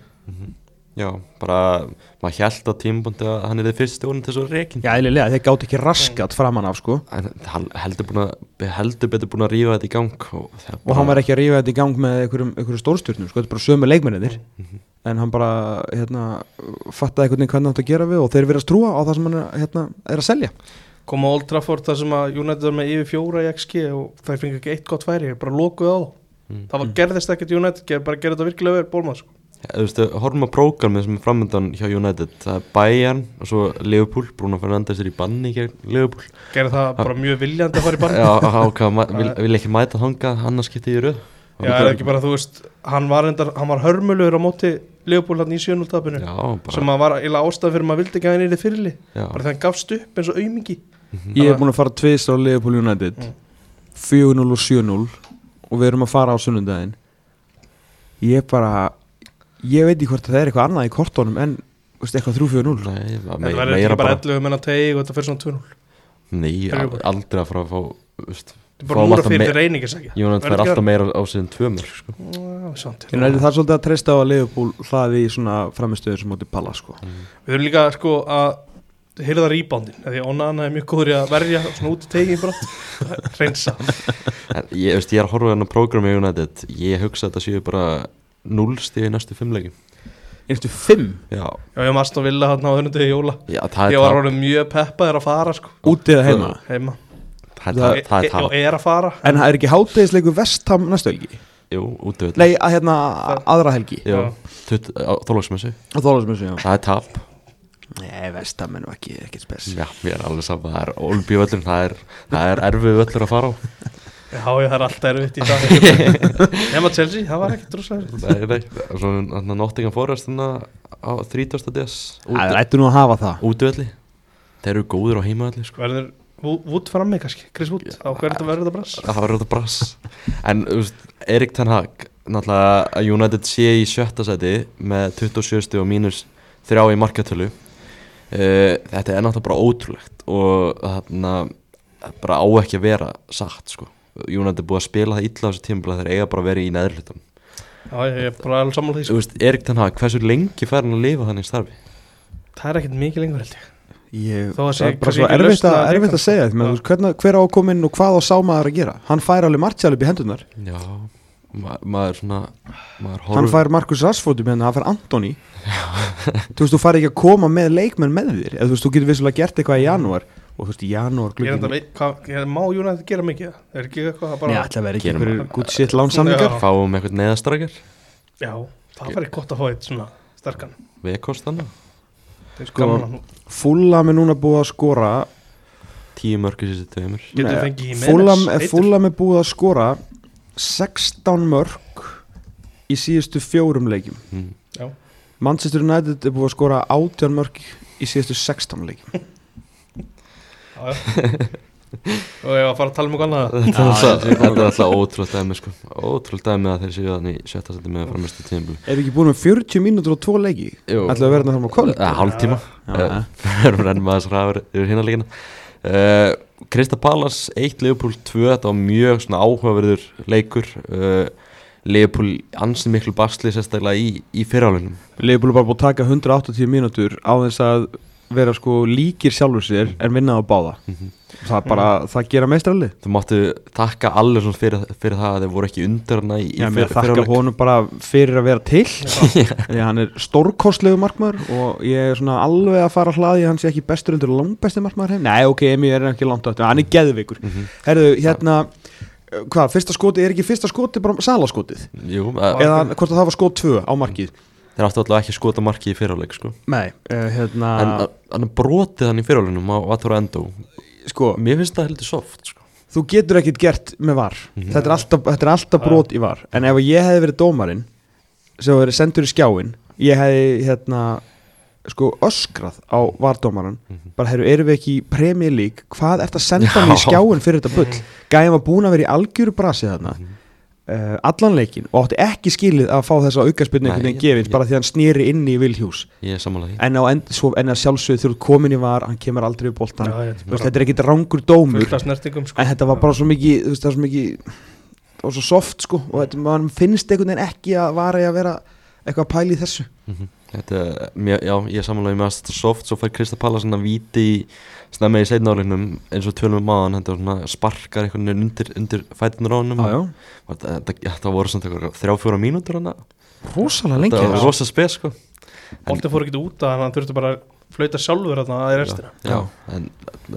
Já Bara, maður held á tímabundi að hann er þið fyrst stjórn til svo reikin Já, eðlilega, þeir gátt ekki raskat framan af sko. En hann heldur, að, heldur betur búin að rífa þetta í gang Og, er og hann var ekki að rífa þetta í gang með einhverjum, stórstjórnum, sko, þetta er bara sömu leikmennir Mhm. en hann bara, hérna fattaði einhvern veginn hvernig hann átt að gera við og þeir verðast trúa á það sem hann er, hérna, er að selja Kom á Old Trafford þar sem að United var með yfir fjóra í XG og þær fengi ekki eitt gott færi, bara lokuð á Mm. Það var gerðist ekkert United, ger, bara gerði þetta virkilega verið bólmað sko. Ja, Þú veist, horfum að prógramið sem er framöndan hjá United. Það er Bayern og svo Liverpool Bruno Fernandes er í banni gegn Liverpool. Gerði það bara mjög viljandi að fara í bann. Já, ákvað, vil, vil ekki mæta þangað annars getið í röð. Já, er ekki bara, þú veist, hann var, endar, hann var hörmulugur á móti Leopold hann í bara sem að var eiginlega ástæð fyrir maður vildi ekki að hann er í fyrirli bara þegar hann gafst upp eins og aumingi Ég er búin að fara tvist á Liverpool United. Mm. 4-0 og 7-0 og við erum að fara á sunnundaginn Ég er bara ég veit ekki hvort það er eitthvað annað í kortónum en þú veist, eitthvað 3-4-0 Nei, en það verður ekki bara bara 11 menn að tegi og þetta fyrir svona 2-0 Nei, aldrei að fara að fá veist, þetta er bara Fáum núra alltaf fyrir me- til reyningisækja United fær alltaf meira á síðan tvö mörg sko. En er það svolítið að treysta á að Liverpool hlaði í svona framistöður sem móti Palla sko. Við þurfum líka sko að heyrða rýbándin, því Onana er mjög góður að verja svona út í tegin bara. Reynsa. En ég, veist, ég er að horfa hérna á prógrami United. Ég hugsa að þetta séu bara núlstig í næstu fimm leikum Einstu 5 Já, Já, ég mast að vilja hann á hörnundu í jóla. Já það Ég var orðin mjög peppaður að fara sko. Útið heima? Heima. Það er tap, það er E- tap. og er að fara. En það er ekki hátegisleiku vestam næstu helgi? Jú, útvöld Nei, að hérna aðra helgi. Þólagsmessu Það er tap Nei, vestam er nú ekki, ekki spes. Já, mér er alveg saman Það er Olbí völlur Það er, það er erfið völlur að fara á. Já, ég það er alltaf erfitt í dag. Nefna Chelsea, það var ekki droslega Nei, nei Og svo hann Nottingham Forest Þannig á 30. des. Það ættu nú að hafa það. Útvöldi Þeir eru góður á heimavalli sko. Verður Wood frammi kannski, Chris Wood? Á hverju þetta verður þetta brass? Það var þetta brass. En þú veist, Erik Ten Hag Náttúrulega að United sé í sjötta seti Með 27 stig og mínus þrjá í markatölu Þetta er náttúrulega bara ótrúlegt Og þarna bara á ekki að vera satt sko. United er búið að spila það illa á þessu tímabla Þeir eiga bara að vera í neðrlutum Já, ég er bara alveg sammála því Þú sko. veist, Erik Ten Hag, hversu lengi fær hann að lifa þannig starfi? það er ekkert mikið lengur held ég Ég, að það er bara svo erfitt að, að að segja menn, hvernig, hver á að koma inn og hvað á sámaður að gera hann fær alveg Martial upp í hendunar Já, ma maður svona maður hann fær Markus í hendunar, hann fær Antoni þú veist, þú fær ekki að koma með leikmenn með þér, eða þú veist, þú getur vissulega gert eitthvað í janúar. Og þú veist, í janúar er glukkin veit, hvað, ég, má United gera mikið? Er ekki eitthvað að Nei, bara ætla að vera ekki einhverjir good shit lánsamningar Já. Fáum eitthvað neðastrakar já, það væri gott að fá eitt svona sterkan. Er Sko, Fulham er núna búið að skora Tíu mörgur sér Nei, fengið Fulham, heitur. Fulham er búið að skora 16 mörg í síðustu fjórum leikjum. Mm. Já, Manchester United er búið að skora 18 mörg í síðustu 16 leikjum. Já, já. Og ég var að fara að tala um eitthvað annað. Þetta er alltaf- ótrúlega dæmi sko. Ótrúlega dæmi að þeir séu þannig í sjötta seti með framistu tíðinbúli Er ekki búin með 40 mínútur og 2 leiki? Jú. Ætlaðu að vera þetta fram á kvöld? Eða hálftíma. Já, Eh, Fyrir enn maður þess ræður yfir hérna líkina uh, Krista Pallas 1 Leopold 2 Þetta var mjög áhugaverður leikur. Uh, Leopold ansið miklu basli sérstaklega í, í fyrirálunum er bara búið að taka 180 mínútur á þess að vera sko líkir sjálfur sér en vinna á báða það bara, það gera meistralli Þú máttu takka allir fyrir, fyrir það að þeir voru ekki hana í, Já, fyr- þakka honum bara fyrir að vera til. Því að hann er stórkostlegu markmaður og ég er svona alveg að fara að hlaði hann sé ekki bestur undir langbesti markmaður heim Nei, ok, Emi er ekki langt aftur, hann er geðvikur Mhm. Herðu, hérna hvað, fyrsta skoti, er ekki fyrsta skoti bara salaskotið? Jú, Eða hvort að það var skot 2 á markið? þeir áttu alltaf ekki að skota marki í fyrirháleik sko. Nei, uh, hérna En hann er brotið hann í fyrirálunum á Vatur Endo sko, Mér finnst það heldur soft sko. þú getur ekkert gert með var Mhm. þetta, er alltaf, þetta er alltaf brot í var en ef ég hefði verið dómarinn sem hefði verið sendur í skjáin ég hefði hérna sko öskrað á vardómaran Mhm. bara heyrðu, erum við ekki í Premier League hvað ert að senda mig í skjáin fyrir þetta bull gæðin var búin að vera í algjöru brasi þarna Mhm. Uh, allan leikin og átti ekki skilið að fá þessa aukaspilni einhvern veginn gefins bara því að hann snýri inn í Vilhjús. Ég er samanlega því. En, á end, svo, en að sjálfsögðu ert komin í var hann kemur aldrei upp veist, þetta er ekkit rangur dómur. Sko. en þetta var bara svo mikið veist, það var svo mikið var svo soft sko. Og þetta, man finnst einhvern veginn ekki að vara í að vera eitthvað að pæla í þessu. Mhm. Þetta, er- mér, já, ég samanlega með að þetta er soft Svo fær Krista Palla svona víti í Snemma í seinnálinum eins og tölum maðan Þetta var svona sparkar einhvern veginn undir, undir fætunar á honum. Já, já. Þetta, þetta, þetta voru svona eitthvað þrjá fjóra mínútur hana rosalega lengi. Þetta var þessu. rosa spes sko. Bolti fór ekki út að hann þurfti bara að flauta sjálfur þarna að í restina. Já, en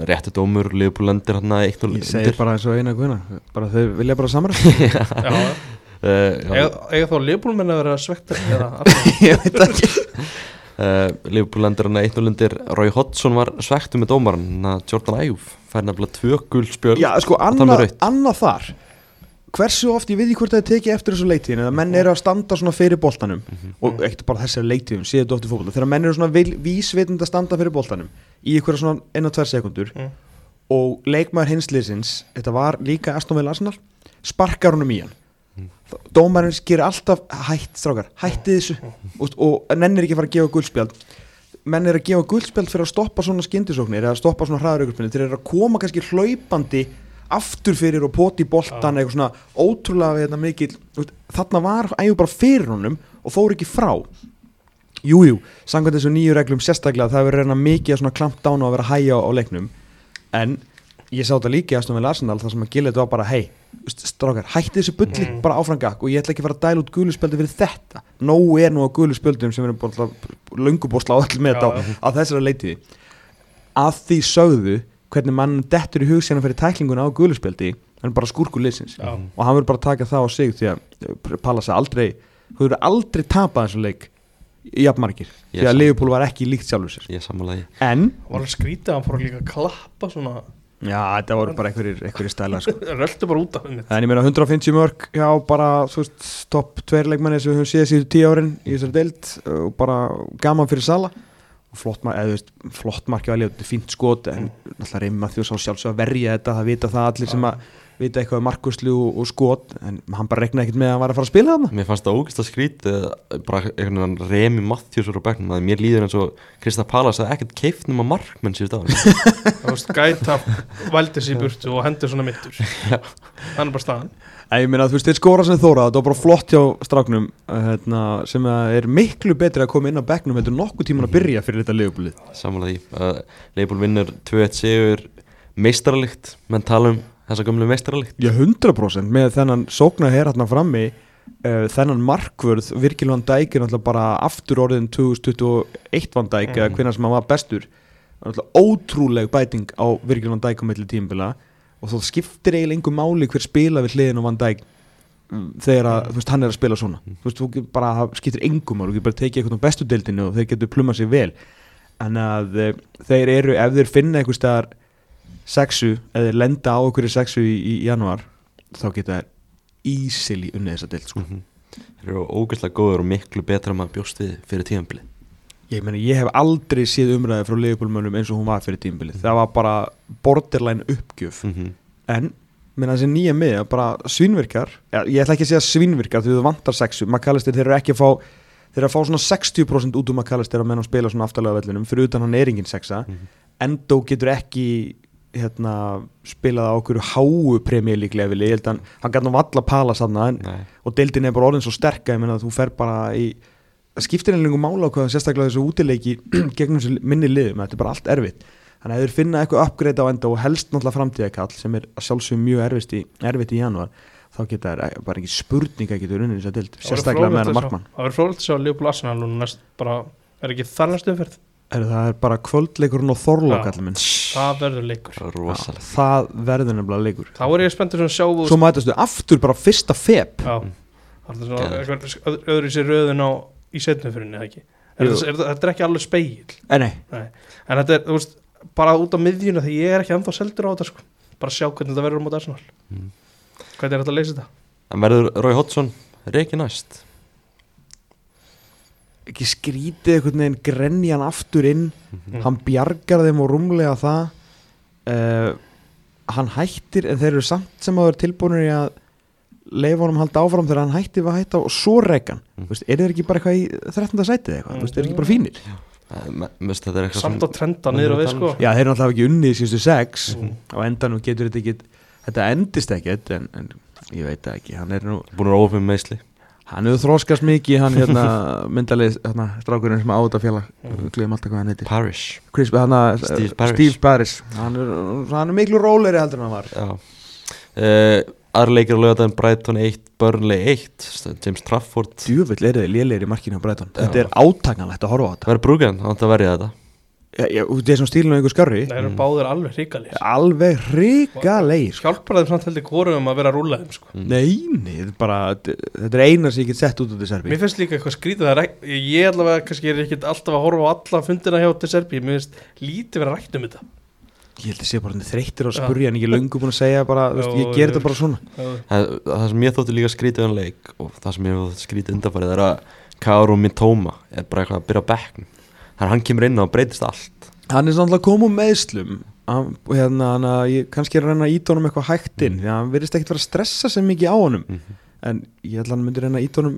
réttu dómur Leopold lendir hann eitt og ég segi bara eins og eina guðna bara þau vilja bara samræð Já, uh, eiga eiga þá leifbólmenn að vera svektar eða aftur? ég veit ekki. Uh, Leopold lendir hann eitt og lendir Roy Hodgson var svektu með dómaran hann að Jordan Æjúf fær nefnilega tvö gul spjöld. Já sko og annað rautt. anna þar. Hversu oft ég veit ekki hvort það er tekið eftir þessu leiktíðin eða menn eru að standa svona fyrir boltanum. Og ekkert bara þessari leiktíðum séu þetta oft í fólkvöldu þegar menn eru svona vísvitund að standa fyrir boltanum í einhverja svona 1-2 sekundur Mm. og leikmaður hinsliðsins þetta var líka Aston Villa Arsenal sparkar honum í hann Dómarinn gerir alltaf hætt strákar, hætti þessu. Og, og nennir ekki að fara að gefa guldspjald. Menn er að gefa guldspjald fyrir að stoppa svona skyndisóknir eða stoppa svona hraðaraukurspinni þeir eru að koma kannski hlaupandi aftur fyrir og poti boltan eitthvað svona ótrúlega hérna, veist, þarna var ægur bara fyrir honum og fór ekki frá. Jújú, jú, samkvæmt þessu nýju reglum sérstaklega það hefur reyna mikið að svona klampt dána og vera að hæja á, á leiknum. En ég sá þetta líka að með Arsenal þar sem að Gillet var bara hei, strákar, hætti þessu bulli Mm. bara áframgak og ég ætla ekki að fara að dæla út guluspjöldi fyrir þetta nóg er nú á guluspjöldum sem við erum löngubósla á öll með þetta á, Já, já. á þessari leitiði að því sögðu hvernig mann dettur í hugsina fyrir tæklinguna á guluspjöldi hann er bara skúrkur liðsins Já. og hann verður bara að taka það á sig því að eh, Pallas er aldrei þú verður aldrei tapað þessu leik í jafnmargir því að Liverpool var ekki líkt sjálfur sér Ég er því en var alveg skrítið að hann fór líka að klappa svona já þetta voru bara einhverjir, stæla sko. röldu bara út af henni. En ég meina 150 mörg já bara veist topp tveir leikmanni sem við höfum séð síðu tíu árin í þessari deild og bara gaman fyrir Sala. Og flott, eða, veist, flott marki var líka, þetta er fínt skot en náttúrulega reyma því að sjálfsög að verja þetta það vita það allir sem að vita eitthvað um markuslu og, og skot en hann bara regnaði ekkert með að hann var að fara að spila þarna. Mér fannst það ógæst að skrítið bara einhvern veginn Remi Matthews úr á bekknum að mér líður eins og Krista Palas að ekkert keift nema markmenn síðust á Þú veist, gæta vældi sér í burtu og hendur svona mittur Þannig bara staðan. Ég meina, þú veist, þeir skóra sem þóra, þetta var bara flott hjá stráknum uh, hérna, sem að er miklu betri að koma inn á bekknum þetta er nokkuð tíman að byrja fyrir þetta liðbúlið Samanlega því Leifbúl vinnur 2-1 sigur meistaralikt menn tala þessa gömlu meistaralikt Já, 100% með þennan sókna hér hérna frammi uh, þennan markvörð Virgil van Dijk er náttúrulega bara aftur orðin 2021 van Dijk eða Mhm. hvenær sem hann var bestur. Ótrúleg bæting á Virgil van Dijk á milli tímbila og þá skiptir eiginlega einhver máli hver spila við hliðin á van Dijk mm, þegar að, þú veist, hann er að spila svona. Þú veist, þú bara, það skiptir engum máli. Þú getur bara tekið eitthvað á bestu deildinu og þeir getur plumað sér vel. En að uh, þeir eru, ef þeir finna einhver staðar sexu, eða þeir lenda á einhverju sexu í, í januar þá geta þær easily unnið þessa deild sko. Mhm. Þeir eru ógæslega góður og miklu betra maður bjóst við fyrir tíðanbili ég meina, ég hef aldrei séð umræði frá leifbólmönnum eins og hún var fyrir tímbilið það var bara borderline uppgjöf mm -hmm. en, minna þessi nýja miða bara svínvirkar, ja, ég ætla ekki að segja svínvirkar því þú vantar sexu, McAllister þeir eru ekki að fá þeir eru að fá svona 60% út úr McAllister að menn hann spila svona aftalega vellinum fyrir utan hann er engin sexa Mhm. Endo getur ekki hérna, spilað á okkur háu premjölíklefili, ég held að hann, gæti nú valla pala sanna og deildin er bara orðin svo sterk að ég meina að þú fer bara í það skiptir einhverjum mála á hvað sérstaklega þessu útileiki gegnum þessu minni liðum, þetta er bara allt erfitt. Þannig að ef þeir finna eitthvað uppgreita á enda og helst náttúrulega framtíðakall sem er að sjálfsögum mjög erfitt í, erfitt í janúar þá geta þær bara ekki spurning að geta unnið þess að deild, Það verður sérstaklega með fróðlegt hennar að sjá- markmann. Það verður frólægt að sjá Leopold Arsenal núna næst bara, er ekki þar næstu umferð er, það er bara kvöldleikurinn og þorlokk Já. allir minn. Það verður leikur. Rosalega það verður nefnilega leikur. Þá er ég spenntur sem að sjá þú svo mætastu aftur bara fyrsta feb. Já, það er svona eitthvað öð- öðru í sér röðun á í setnumfyrinni, eða ekki? Er, er, þetta er ekki alveg speil en nei, en þetta er, veist, bara út á miðjuna þegar ég er ekki ennþá seldur á þetta sko. bara sjá hvernig þetta verður á móti Arsenal. Mm. hvernig er þetta að leysa þetta? En verður Rói Hodgson reiki næst? Ekki skrítið einhvern veginn grenjan aftur inn Mm. hann bjargar þeim og rúmlega það uh, hann hættir en þeir eru samt sem að vera tilbúinir í að leifa honum halda áfram þegar hann hætti við að hætta og svo rekan Mm. mm. er þeir ekki bara eitthvað í 13. sætið eitthvað, mm. er þeir ekki bara fínir samt að trenda niður á við sko já þeir eru náttúrulega ekki unnið í síðustu sex Mm. á endanum getur þetta ekki þetta endist ekkert en, en ég veit ekki hann er nú búin að ófum meðsli hann hefur þróskast mikið hann hérna myndalið hérna, strákurinn sem áta Mm. gleym alltaf hvað hann heitir. Parish Chris, hana, Steve Parish. Steve Paris hann er, hann er miklu róleri heldur en hann var. Já. Uh, Aðra leikir á lögadaginn Brighton 1, Burnley 1 James Trafford. Djúvill er þið lélegir í markinu á Já. þetta er átakanlegt að horfa á þetta. Verður brúgan, hann? Að verja þetta Já, já, út í þessum stílinu einhver skarri það eru Mm. báðir alveg hrikalir alveg hrikalegir hjálpar þeim samt heldur hvorum að vera að rúla þeim sko. Mm. nei, nei, þetta er bara þetta er eina sem ég get sett út út í Serbi mér finnst líka eitthvað skrítið það er ég allavega kannski er ekki alltaf að horfa á alla fundina hjá til Serbi mér finnst lítið vera rætt um þetta ég held að sé bara hann þreyttir á að Já. spurja en ekki löngu búin að segja bara, þú veist, Já, ég ger ég- þetta bara svona það, það sem ég þótti líka skrítið um leik og það sem ég þótti skrítið undanfarið er að Kaoru Mitoma er bara eitthvað að byrja á bekknum Þannig að hann kemur inn og breytist allt. Hann er svona að koma um meðslum hann, hérna, hann að ég kannski er að reyna að íta honum eitthvað hægt inn því að hann virðist ekkert vera að stressa sem mikið á honum. Mm en ég held að hann myndi reyna að íta honum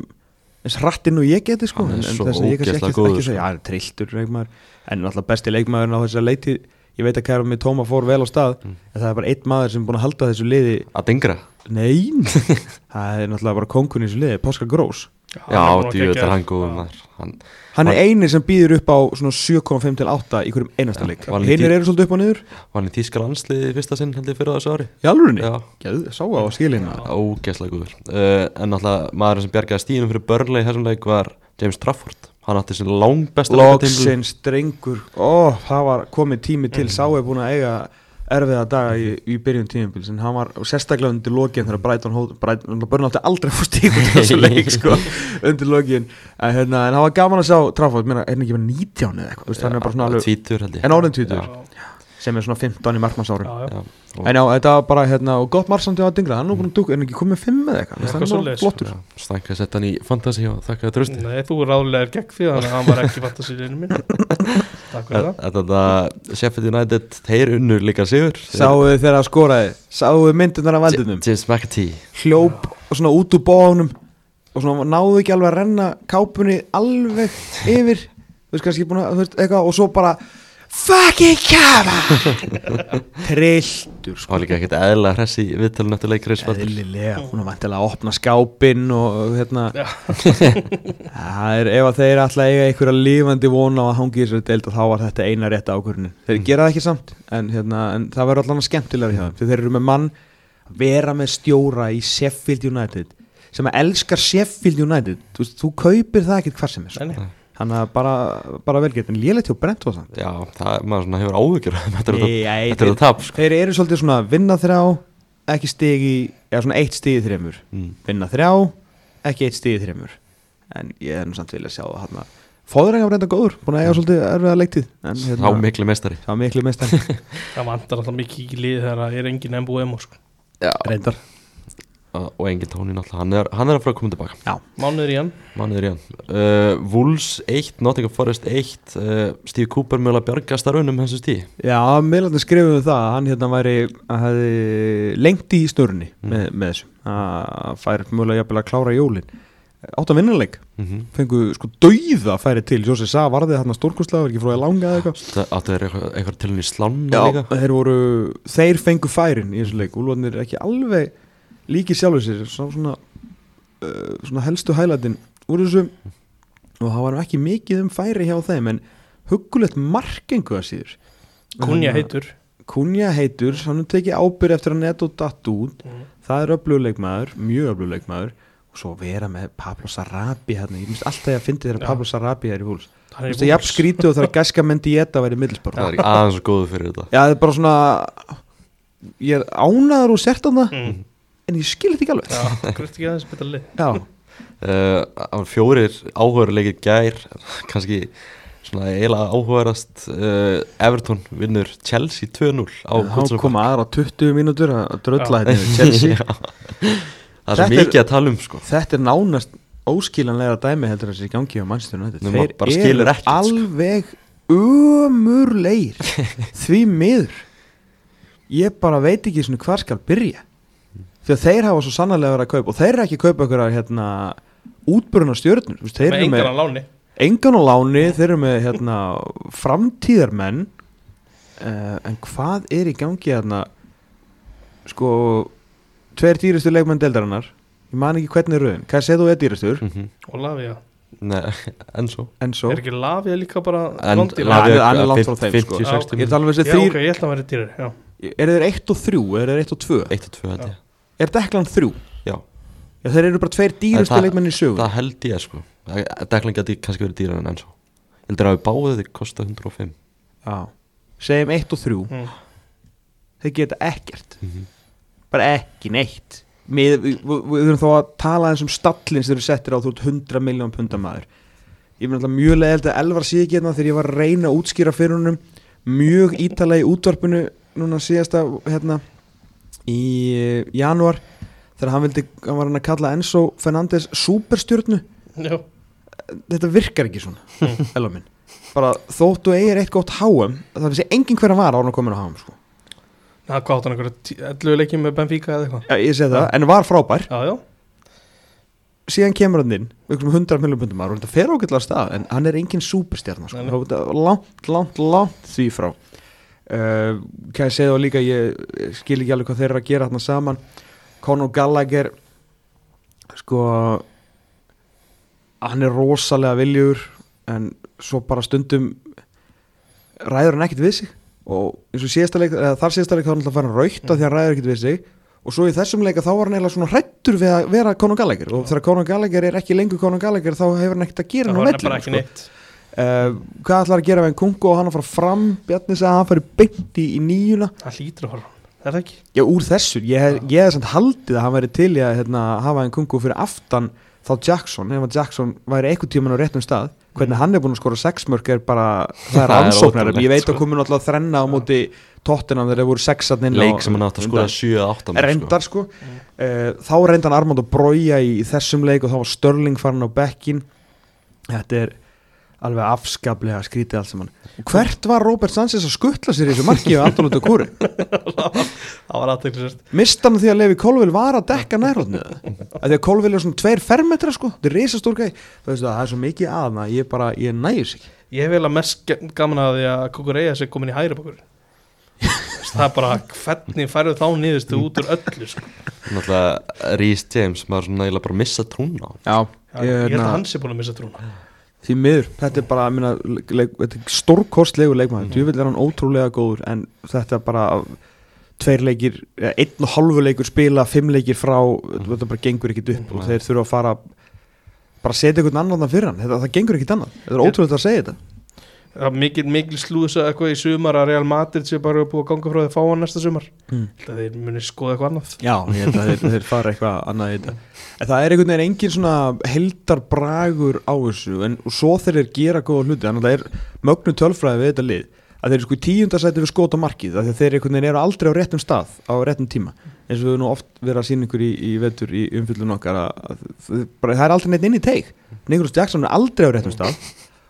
eins hratt inn og ég geti sko. Hann en, er en svo ógeðslega ekki, góður, sko. hann er trilltur leikmaður. En náttúrulega besti leikmaðurinn á þess að leiti ég veit að kæra með Tóma fór vel á stað Mm. en það er bara einn maður sem er búin að halda þessu liði Að dingra? Nei, það er náttúrulega bara kongun í þessu liði, Pascal Gross Já, er djú, þetta er hann góður Já. maður. Hann, hann er eini sem býður upp á svona 7,5 til 8 í hverjum einasta leik. Hinnir eru svolítið upp á niður. Hann í Þískar landsliði fyrsta sinn held ég fyrir þessu ári. Í alvörunni, Já, sá á skilinu Já. ógeðslega góður. Uh, En náttúrulega maðurinn sem bjargaði stíðinu fyrir Burnley í þessum leik var James Trafford. Hann átti sér langbesta. Loksins drengur. Ó, það var komið tími til. Mm. Sá er búin að eiga erfiða daga í, í byrjun tímabils en hann var sérstaklega undir lokin þegar Brighton börn átti aldrei að fá stík sko, undir lokin. En, hérna, en það var gaman að sjá Trafford, meina, er hann ekki verið 19 eða eitthvað, hann er svona alveg Tvítur held ég. En tvítugur. Já, sem er svona 15 í og- en já, þetta var bara, hérna, og gott margsandi á að dingra hann er nú búin að dúka, er hann ekki komið 5 eða eitthvað? Það er svoleiðis. flottur. Stænka að setja hann í fantasy og þakka það trösti Nei, þú er ráðlega gegn því þannig að hann var ekki fantasíinu Sheffield United, þeir unnur líka sigur. Sáu þið þegar að skoraði? Sáu þið myndunar af valdunum James McAtee. Hljóp og svona út úr bóðunum Og svona náðu ekki alveg að renna kápunni alveg yfir. Þú veist kannski búin að, þú veist, eitthvað Og svo bara Fucking kafa Trilltur sko. Var líka ekkert eðla hress í viðtölun eftir leikri Eðlilega, hún er vantilega að opna skápinn og hérna. Já. það er ef að þeir alltaf eiga einhverja lífandi vona á að hangi í þessari deild og þá var þetta eina rétta ákvörðunin. Þeir gera það ekki samt en, hérna, en það verður alltaf skemmtilega hjá þeim þeir eru með mann að vera með stjóra í Sheffield United sem að elskar Sheffield United. Þú, þú kaupir það ekkert hvar sem er sko. Hann er bara, bara velgert en lélega til brent og það Já, það maður svona hefur áhyggjur af Þetta er þetta- Nei, þetta er það tap sko. þeir eru svolítið svona vinna þrjá ekki stigi, eða svona eitt stigi þreymur mm. vinna þrjá, ekki eitt stigi þreymur en ég er nú samt vilja sjá það hann að fóðurengar brenda góður búin að eiga svolítið erfiða leiktið en Sá miklu meistari. Sá miklu meistar Það vantar alltaf mikið í lið þegar það er engin MBM sko. Já. reyndar Og og engin tóni náttúrulega Hann er, hann er að fara að koma tilbaka. Mánuður í hann. Mánuður í hann. Uh, Wolves 1, Nottingham Forest 1 uh, Steve Cooper mögulega bjarga starfunum hans stíð já, meðlandi skrifum við það að hann hérna væri að hefði lengt í störni Mm. með, með þessu. Að færi mjögulega jafnvel að klára jólin. Átt að vinnuleik, mm -hmm. fengu sko dauða færi til, Jósi sá varði hann stórkostlega, var ekki frá að langa eða eitthvað. Það áttu þeir eitthvað, eitthvað til henni slanna Já, líka? þeir voru, þeir fengu færin í þessu leik, Úlfarnir er ekki alveg líki sjálfur sér, svona, svona, uh, svona helstu hælætin úr þessu. Og það var ekki mikið um færi hjá þeim en huggulegt markengu að síður. Kunja Hérna, heitur. Kunja heitur, hann er tekið ábyrð eftir að netto datt út, Mm. það er öflugleikmaður, mjög öflugleikmaður og svo vera með Pablo Sarabia hérna, ég myndi alltaf að fyndi þegar. Pablo Sarabia er í húls Það Þú er veist það jafn skrítið og þegar Gaska Mendieta væri í middlsbár Það er aðeins svo góðu fyrir þetta. Já, það er bara svona Ég er ánaður og sért þarna. Mm. En ég skil þetta ekki alveg. Já, gröft ekki aðeins betra lið. Já, uh, fjórir áhugaðurleikir gær Kannski svona eiginlega áhugaðast uh, Everton vinnur Chelsea 2-0 á þá Goodson koma aðra 20 mínútur að drölla hérna yfir Chelsea. Já. Það er Þetta svo mikið að tala um sko. Þetta er nánast óskiljanlega dæmi heldur þessi gangi á Manchester United. Nei, maður bara skilur ekkert, sko. alveg ömurleir Því miður. Ég bara veit ekki svona hvað skal byrja Því að þeir hafa svo sannarlega verið að kaupa Og þeir eru ekki að kaupa ykkur að hérna Þú veist, Þeir eru með engan á láni. engan á láni, þeir eru með hérna, framtíðarmenn. Uh, en hvað er í gangi hérna? Sko tveir dýrastu leikmenn deildarinnar. Ég man ekki hvernig er rauðin, hvað segðu er dýrastur? Mm -hmm. Og Lavia. Nei, en svo Er ekki Lavia líka bara er frá þeim, sko. 50-60 ég er þrýr held að hann væri dýrar Já, er þeir 1 og 3, er þeir 1 og 2 1 og 2 held ég er Deklan 3, Já, já þeir eru bara tveir dýrastu það- leikmenn í sögu það held ég sko. Deklan geti kannski verið dýrar en enn svo Ég heldur að við báðið þið kosta 105 já, segjum 1 og 3 mm. þeir geta ekkert. Mhm. bara ekki neitt. Við, við, við, erum þó að tala eins um stallin sem eru settir á þú ert 100 miljón pundamaður ég finn alltaf mjög leðild að Elvar sé ekki hérna þegar ég var að reyna að útskýra fyrir húnum mjög ítalega í útvarpinu núna síðasta hérna í eh, janúar þegar hann vildi, hann var hann að kalla Enzo Fernandes superstjörnu. Já, þetta virkar ekki svona bara þóttu eigir eitt gott HM það vissi engin hver að var á hann að koma á HM sko. það hvað átt hann einhverja 11 leikið með Benfica eða eitthvað? Já, ég segi það, en var frábær. Já, já, síðan kemur hann inn erum 100 miljónum pundum þetta fer af stað en hann er engin súperstjarnar sko. Langt, langt, langt því frá uh, hvað ég segi þá líka ég skil ekki alveg hvað þeir eru að gera þarna saman. Conor Gallagher sko hann er rosalega viljur en svo bara stundum ræður hann ekkert við sig. Og eins og síðasta leik, eða þar síðasta leik þá er hann alltaf að fara raukt því að hann ræður ekkert við sig. Og svo í þessum leika þá var hann eiginlega svona hrættur við að vera Conor Gallagher. Og þegar Conor Gallagher er ekki lengur Conor Gallagher þá hefur hann ekkert að gera hann á ekki sko. Uh, hvað ætlar að gera við en Kungo og hann að fara fram? Bjarni sagði að hann fari beint í, í nýjuna Það hlýtur að fara Er það ekki? Já, úr þessu, ég, hef- ég hef samt haldið að hann væri til í að hérna, hafa en Kungo fyrir aftan þá Jackson, ef að Jackson væri einhvern tíman á réttum stað, hvernig hann er búin að skora sexmörk er bara, það er Það ansóknar ég veit sko. að komin alltaf þrenna á móti tóttinam þegar þeir voru sexarninn Leik sem hann átt að skoða 7-8 reyndar sko. uh, þá reyndan Armand að brója í, í þessum leik og þá var Störling farin á bekkin þetta er alveg afskaplega skrítið allt saman. Hvert var Robert Sanchez að skuttla sér í þessu marki og Antonio Kúri það var aðteklisvært mista hann því að Levi Kolvill var að dekka nærhóttni að því að Kolvill er svona tveir fermetra sko, þetta er risastór gæi. Það, veist, það er svo mikið aðna, ég bara, ég nægjur sig Ég hef vel að mest gaman að því að Kukureya sé komin í hægri bakur Það er bara hvernig færðu þá niðurstu út úr öllu sko. Náttúrulega Rhys James, maður svona því miður, þetta er bara minna, leik, þetta er stórkostlegu leikmaður, mm. er hann ótrúlega góður en þetta er bara tveir leikir, einn og halvu leikur spila, fimm leikir frá þetta bara gengur ekkit upp og Nei. þeir þurfa að fara bara setja einhvern annan fyrir hann, þetta, það gengur ekkit annað. Þetta er ótrúlega að segja þetta mikil, mikil slúðs að eitthvað í sumar að Real Madrid sé bara búið að ganga frá því að fá hann næsta sumar. Mm. Held að þeir muni skoða eitthvað annað. Já, ég held að þeir, þeir fara eitthvað annað í þetta. En það er einhvern veginn engin svona heldarbragur á þessu en svo þeir eru gera góða hluti. Þannig að það er mögnu tölfræði við þetta lið að þeir eru sko í tíundasæti við skota markið að þeir einhvern veginn eru aldrei á réttum stað á réttum tíma. Eins og við nú oft verið að sína ykkur í, í vetur í umfyllun okkar að, að, að, það er aldrei neitt inn í teig. Nicholas Jackson er aldrei á réttum stað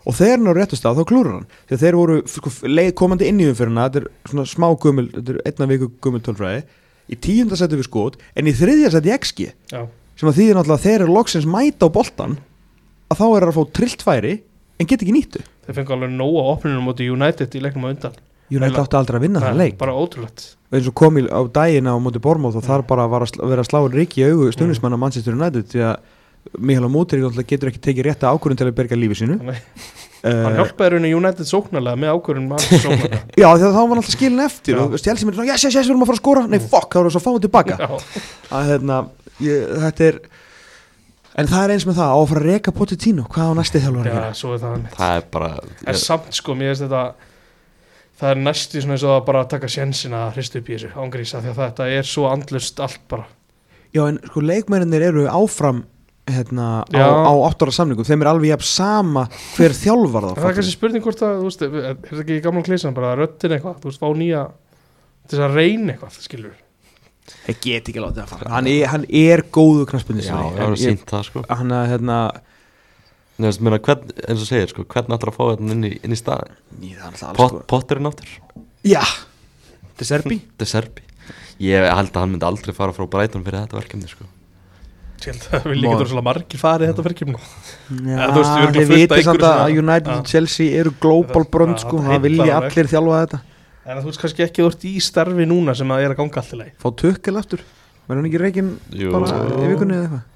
og þegar hann er á réttum stað þá klúrar hann. Þegar þeir voru sko, komandi inn í umfyrirna þetta er svona smá gummul, þetta er einna viku gummul tölfræði í tíunda seti við skot en í þriðja seti XG Já, sem að þýðir náttúrulega að þeir eru loksins mæta á boltan að þá er það að fá trillt færi en get ekki nýttu. Þeir fengu alveg nóga opninu mútið United í leiknum á undan. United átti aldrei að vinna það leik. Bara ótrúlegt. Eins og kom í, á daginn á móti Bormóð og þar bara var að vera að slá Stundismann á að náttúrulega getur ekki tekið rétta ákvörðun til að berga lífi sínu. Nei, uh, Hann hjálpaði rauninu United sóknarlega með ákvörðun Já að þá var hann alltaf skilin eftir Já. og er svona, yes, yes, yes, við erum að fara að skora. Nei, fuck, þá erum við svo að fá hann tilbaka. Að hérna, ég, þetta er en það er eins með það, á að fara að reka Pochettino, hvað á næsti þjálfur að já, svo er það hann Það er bara En samt sko, mér finnst þetta Það er næstu svona eins og að bara taka sjensin að hristu upp í þessu ángrísa því að þetta er svo andlust allt bara. Já en sko leikmennir eru áfram hérna, á, áttara samlingum þeim er alveg jafn sama hver þjálfar þá Það er kannski spurning hvort að, þú veist, er þetta ekki í gamla klísan bara röttin eitthvað, þú veist, fá nýja til þess að reyna eitthvað, skilur Ég get ekki látið að fara. Hann er, hann er góðu knaspindi Já, það er sínt það sko. hann er hérna Nei, veist, meina, hvern, eins og segir sko, hvern ætlar að fá þetta inn í, inn í staðin það Pot, sko Potterinn áttur, Já, þetta er Serbi? Þetta er Serbi. Ég held að hann myndi aldrei fara frá Brighton fyrir þetta verkefni sko. að það vil vera svona margir farið þetta verkefni. Við vitið samt að United og Chelsea eru global Það- brönd sko, það vilja allir þjálfa þetta. En þú veist kannski ekki að þú ert í starfi núna sem að er að ganga allt í leið Fá tukkel aftur, verður hann ekki reikin Jú, bara í vikunni eða eitthvað?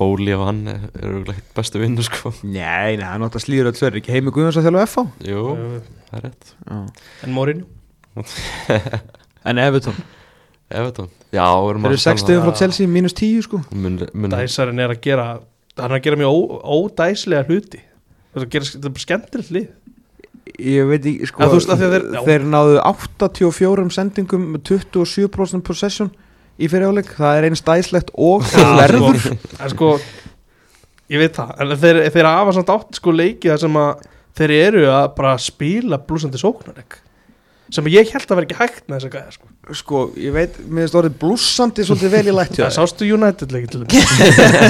Bóli og hann er- eru örugglega ekkert bestu vinnu sko. Nei, nei, hann átt að slíður öll sverri, ekki heimi Guðjóns að þjálfa FH Jú, það er rétt. Já. En Mourinho? En Everton, Evertón, já, við erum þeir eru 6 stegum frá Já. Chelsea, mínus 10 sko. Mun, mun, Dæsarinn er að gera hann er að gera mjög ó, ódæslega hluti. Þetta er, að gera, þetta er bara skemmtilegt lið. Ég veit ekki, sko Já, þú veist, af því að þeir- já. Þeir náðu 84 sendingum með 27% possession í fyrirjáleik, það er eins dæslegt og það verður. En sko ég veit það, en þeir, þeir hafa samt átt sko leikið þar sem að þeir eru að bara spila blúsandi sóknarleik sem ég held að vera ekki hægt með þess að gæða sko. Sko, ég veit, mér finnst orðið blúsandi svolítið vel í lætt hjá það sástu United leikið til dæmis?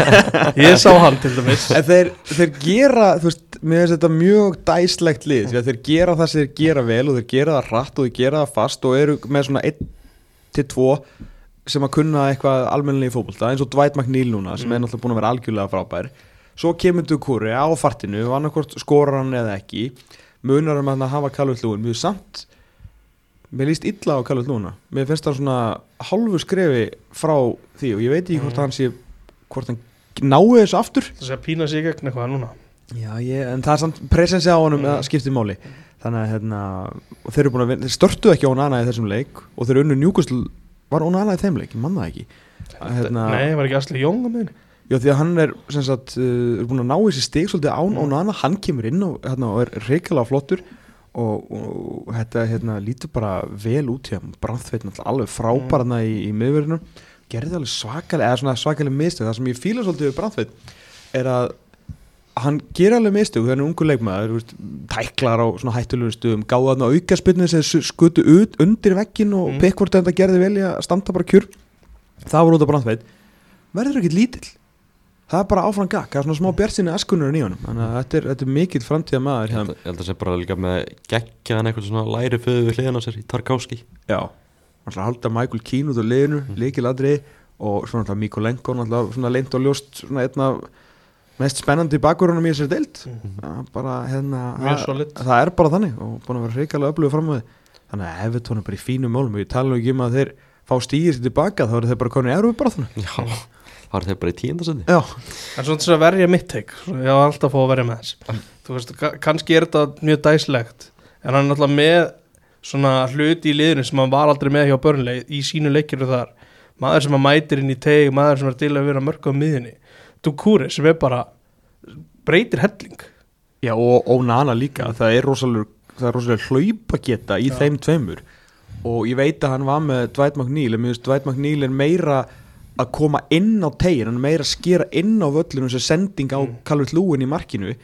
Ég sá hann til dæmis. Þeir, þeir gera, þú veist, mér finnst þetta mjög dæslegt lið, því að þeir gera það sem þeir gera vel og þeir gera það hratt og þeir gera það fast og eru með svona 1 til 2 sem að kunna eitthvað almennilega í fótbolta eins og Dwight McNeil núna sem er náttúrulega búin að vera algjörlega frábær. Svo kemur du kúri á fartinu og annarkvort skorar hann eða ekki. Munar um að hann hafa Calvert Lúin mjög samt mér líst illa á Calvert Lúina mér finnst það svona hálfu skrefi frá því og ég veit ekki hvort Mm. hann sé hvort hann nái þessu aftur. Þess að pína sig í gegn eitthvað núna? Já, ég, en það er samt presensi á honum Mm. að skipti máli. Þannig að hérna, þeir eru búin að vinna, þeir störtuðu ekki Onana í þessum leik og þeir unnu njúkustl var Onana í þeim leik, ég manna það ekki. Hérna, nei, var ekki Asli Jóng á miðinni? Já því að hann er sem sagt, uh, er búin að ná þessi stig svolítið án Mm. Onana, hann kemur inn og, hérna, og er reykjala flottur og, og þetta hérna, lítur bara vel út hjá Brandtveit alveg frábærna Mm. í, í miðverðinu gerði alveg svakalega, svakalega mistök það sem ég fíla svolítið við Brandtveit er að hann gerir alveg mistök þegar hann er ungu leikmaður, tæklar á svona hættulegum stuðum, gáða þarna aukaspinnu sem skutu ut undir vekkin og Mm. mm. Pickford þetta gerði vel í að standa bara kjur það var út af Brandtveit verður ekkit lítill það er bara áfram gakk, það er svona smá bjartsinni askunurinn í honum, þannig að þetta er, þetta er mikill framtíða maður Ég hérna. held, ég held að sé bara líka með geggjaðan eitthvað svona læri föðu við hliðan á sér í Tarkovski Já, að halda Michael Keane út á liðinu, mm. líkiladri og svona alltaf Mikko Lenko svona leint og ljóst svona einna mest spennandi bakverunum í þessari deild. Mm. bara hérna Mjög það- það er bara þannig og búin að vera hreikalega öflugur fram á því þannig að Evertón er bara í fínum málum og ég tala nú ekki um að þeir fá stíðir sér tilbaka þá eru þeir bara konið í erfið bara þannig Já, var þeir bara í tíundasendi Já, En svona til að verja mitt teik Ég var alltaf að fá að verja með þess Þú veist, ka- kannski er þetta mjög dæslegt En hann er náttúrulega með Svona hluti í liðinu sem hann var aldrei með hjá börnleik Í sínu leikiru þar. Maður sem að mætir inn í teig Maður sem er til að vera mörg á miðinni Dukúri sem er bara Breytir helling. Já og, og Nana líka, það er rosalega það er rosalega hlaupa geta í Já. þeim tveimur. Og ég veit að hann var með Dwight McNeil, en mér finnst Dwight McNeil er meira að koma inn á tegin hann meira að skera inn á völlinu sem sending á Mm. Calvert Lúin í markinu.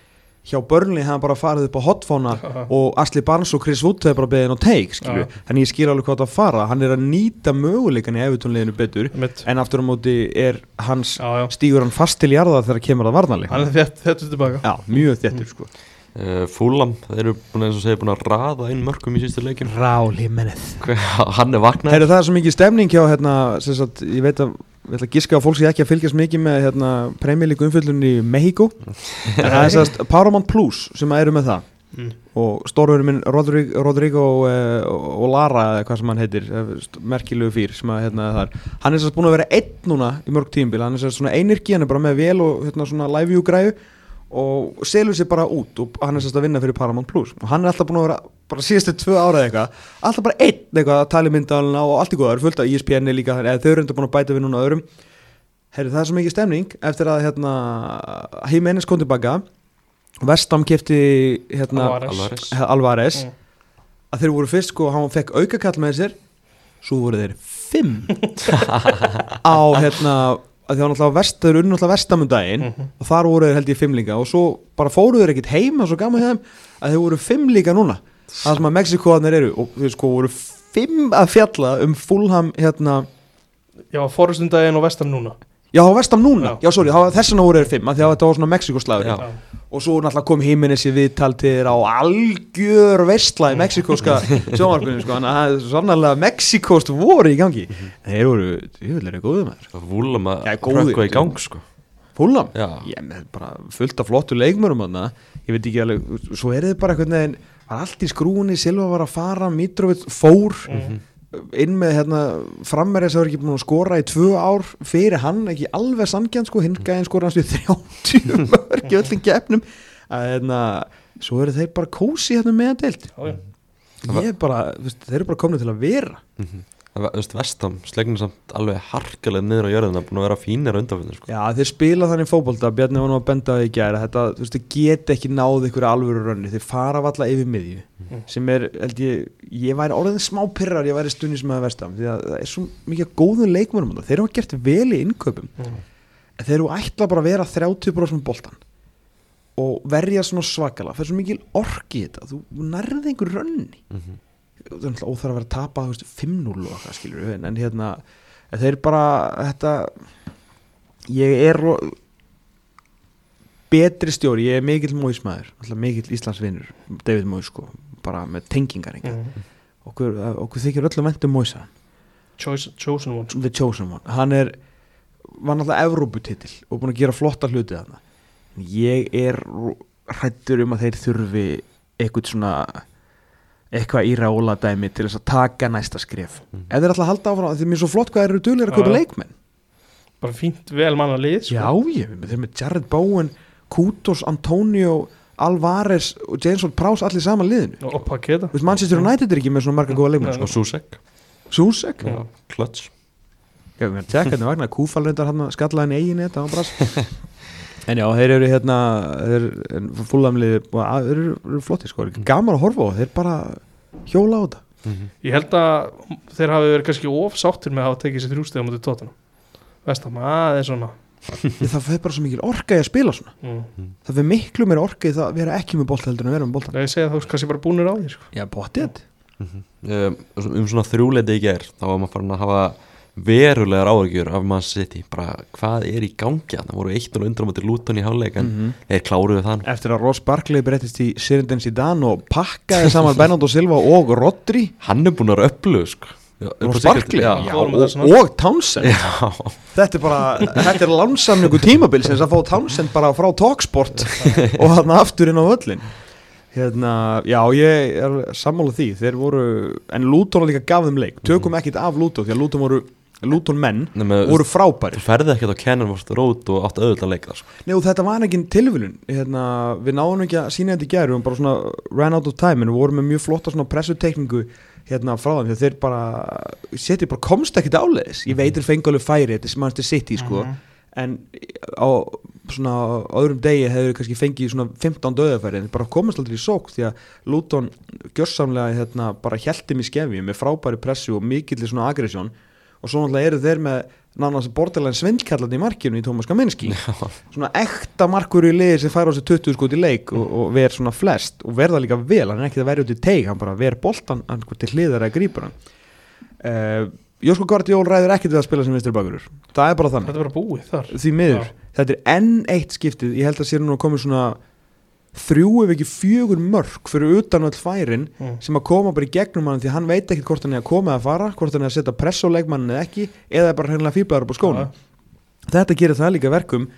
Hjá hefði hann bara farið upp á hotfána Já. og Asli Barnes og Chris Wood hefði bara beðið inn á teig, skilju, þannig ég skil alveg hvað það að fara, hann er að nýta möguleikan í efutónliðinu betur, Mitt. en aftur á móti er hans, Já, já. stígur hann fast til jarðar þegar kemur að varnarleik. Hann er þetta, þetta tilbaka. Já, mjög þettur sko uh, Fúlam, þeir eru búin að, eins og segja, búin að raða inn mörgum í sístu leikin Ráli mennið Hann er vaknað Heyrðu það er svo mikið stemning hjá hérna, sem sagt, ég veit að ég ætla að giska að fólk sé ekki að fylgjast mikið með hérna, premjölíku umfjöldunni í Mexico en það er sérst Paramount Plus sem eru með það. Mm. og stórverður minn Rodrigo, Rodrigo uh, og Lara eða hvað sem hann heitir eh, merkilegu sem að hérna þar. Hann er sérst búin að vera einn núna í mörg tímbil hann er sérst svona einirki, hann er bara með vel og hérna svona live view græðu og selur sér bara út og hann er sérst að vinna fyrir Paramount Plus og hann er alltaf búin að vera bara síðustu tvö ára eða eitthvað alltaf bara einn eitthvað að tala í myndalina og allt í góða, það er fullt af E ESPN -i líka eða þau eru enda búin að bæta við núna öðrum Herri, það er svo mikið stemning eftir að hérna, Jimenez kom tilbaka Vestam kefti hérna, Alvarez. Alvarez Mm. að þeir voru fyrst sko, hann fekk aukakall með sér svo voru þeir fimm á hérna að því hann alltaf vest, þeir unnu alltaf vestamundaginn Mhm. og þar voru þeir held ég fimm líka. Og svo bara fóru þeir ekkit heima svo gaman þeim að þeir voru fimm líka núna. Það sem að Mexikoðanir eru og þeir sko voru fimm að fjalla um Fulham hérna Já, fórustundaginn og vestan núna Já, það var vestam núna, já, Já. sorry, það var þess vegna voru þeir fimm, af því að þetta var svona Mexikoslagur Já. og svo náttúrulega kom híminnes í viðtal til þeirra á algjör veistla í mexikoska sjónvarpinu, sko, þannig að það er sannlega Mexikost voru í gangi en þeir voru, ég vil er góðum að Já, góðir. rökkva í gang sko Fúlam, Já. ég með bara fullt af flottu leikmörum þarna, ég veit ekki alveg svo er þið bara einhvern veginn var allt í skrúni, Silva var að fara, Mitrovic fór Mhm. Inn með hérna, frammerið sem var ekki búin að skora í tvö ár fyrir hann, ekki alveg sanngjarn sko, hinn gæðin skora hans við 30 mörg í öllum gefnum að hérna, svo eru þeir bara kósi hérna með að deilt ég er bara, þeir eru bara komin til að vera. Það var, þú veist, Vestam slegnir samt alveg harkalega niður á jörðina búin að vera fínir undanfinn sko. Já, þeir spila þannig fótbolta, Bjarni var nú að benda á því í gæra þetta, þú veist, þeir get ekki náð ykkur alvöru rönni, þeir fara valla yfir miðju sem er, held ég, ég væri orðin smá pyrrar, ég væri stunni sem að vestam því að það er svo mikið af góðum leikmönum þarna. þeir hafa gert vel í innkaupum Mm. en þeir eru ætla bara að vera 30% með boltan og verja svona svakala, það er svo mikil orki í þetta, þú nærði einhver rönni Mhm. það er náttúrulega óþar að vera að tapa þú veist, 5-0 og eitthvað skilur við en, hérna, þeir bara þetta ég er betri stjóri, ég er mikill móismæður mikill Íslandsvinur David Móis sko, bara með tengingar mm. Okkur, okkur þykir öllum vendum Móisa Choice- Chosen one sko. The Chosen One, hann er var náttúrulega Evróputitil og búin að gera flotta hluti þarna ég er hrættur um að þeir þurfi eitthvað svona eitthvað í rála dæmi til þess að taka næsta skref. Mm. ef þeir ætla að halda áfram, því mér er svo flott hvað eru duglega að kaupa leikmenn. Bara fínt vel manna lið sko. já, ég, þeir eru með Jared Bowen Kutos, Antonio Alvarez og James Ward Prowse allir saman liðinu. Og og paketa Þú veist, Manchester United er ekki með svona marga góða leikmenn Nei. Og Susek, Susek. Klöts Já, við erum að tekka hérna vagnar, Kúfal reyndar hann skallaði henni eigin þetta, það var bara En já, þeir eru hérna þeir fúlamliði, þeir eru, eru flotti sko, gaman að horfa á, þeir bara hjóla á þetta. Ég held að þeir hafi verið kannski ofsáttir með að hafa tekið sér þrjústega mútið tóttina Vestam, aðeins svona. Það fyrir bara svo mikil orka í að spila svona. Mm. Það fyrir miklu meira orka í það að vera ekki með bolta heldur en að vera með bolta Ég segi að þú kannski bara búnir á því sko. Já, pottið. Um, um svona þrjúleiti í ger þá var maður farin að hafa verulegar áhugjur af Man City. Bara hvað er í gangi það voru 1-0 undir á móti Luton í háleik en Mhm. þeir kláruðu þann? Eftir að Ross Barkley breyttist í Sheridan Zidane og pakkaði saman Bernardo Silva og Rodri. Hann er búin að upplöðu sko. Ross Barkley? Já. Já, og, það og Townsend. Já. Þetta er bara, þetta er lánsamningu tímabilsins að fá Townsend bara frá Talksport og hann aftur inn á völlin Hérna, já, ég er sammála því, þeir voru en Luton líka gaf þeim leik, tökum ekkit af Luton því að Luton voru, Luton menn Nema, voru frábæri þú ferði ekkert á Kenilworth Road og áttu auðvitað að leika sko. Nei og þetta var ekki tilvílun hérna, við náðum ekki að sína þetta í gæri og bara svona ran out of time en við vorum með mjög flotta svona pressutekningu hérna frá þeim að þeir bara setið bara komst ekkit áleiðis. Ég veit þeir fengu alveg færi, þetta er Manchester City sko, en á svona öðrum degi hefur kannski fengið svona 15 döðafæri en þeir bara komast aldrei í sók því að Luton gjörsamlega hérna bara hjælti og svo náttúrulega eru þeir með nánast borderline svindkallan í markinu í Tómas Kaminski. Svona ekta markur í liði sem fær á sig 20 skot í leik og, og ver svona flest og verða líka vel, hann er ekki að verja út í teig hann bara ver boltan hann til hliðar að grípur hann. Uh, Jósko Guardiol ræður ekkert við að spila sem vinstri bakurur. Það er bara þannig, Þetta er bara búið þar. Því miður. Þetta er enn eitt skiptið, ég held að sér nú að koma svona þrjú ef ekki fjögur mörg fyrir utan öll færin Mm. sem að koma bara í gegnum hann því að hann veit ekkert hvort hann er að koma eða fara hvort hann er að setja press á leikmannin eða ekki eða bara hreinlega fýblaður upp á skónum. Þetta gerir það líka verkum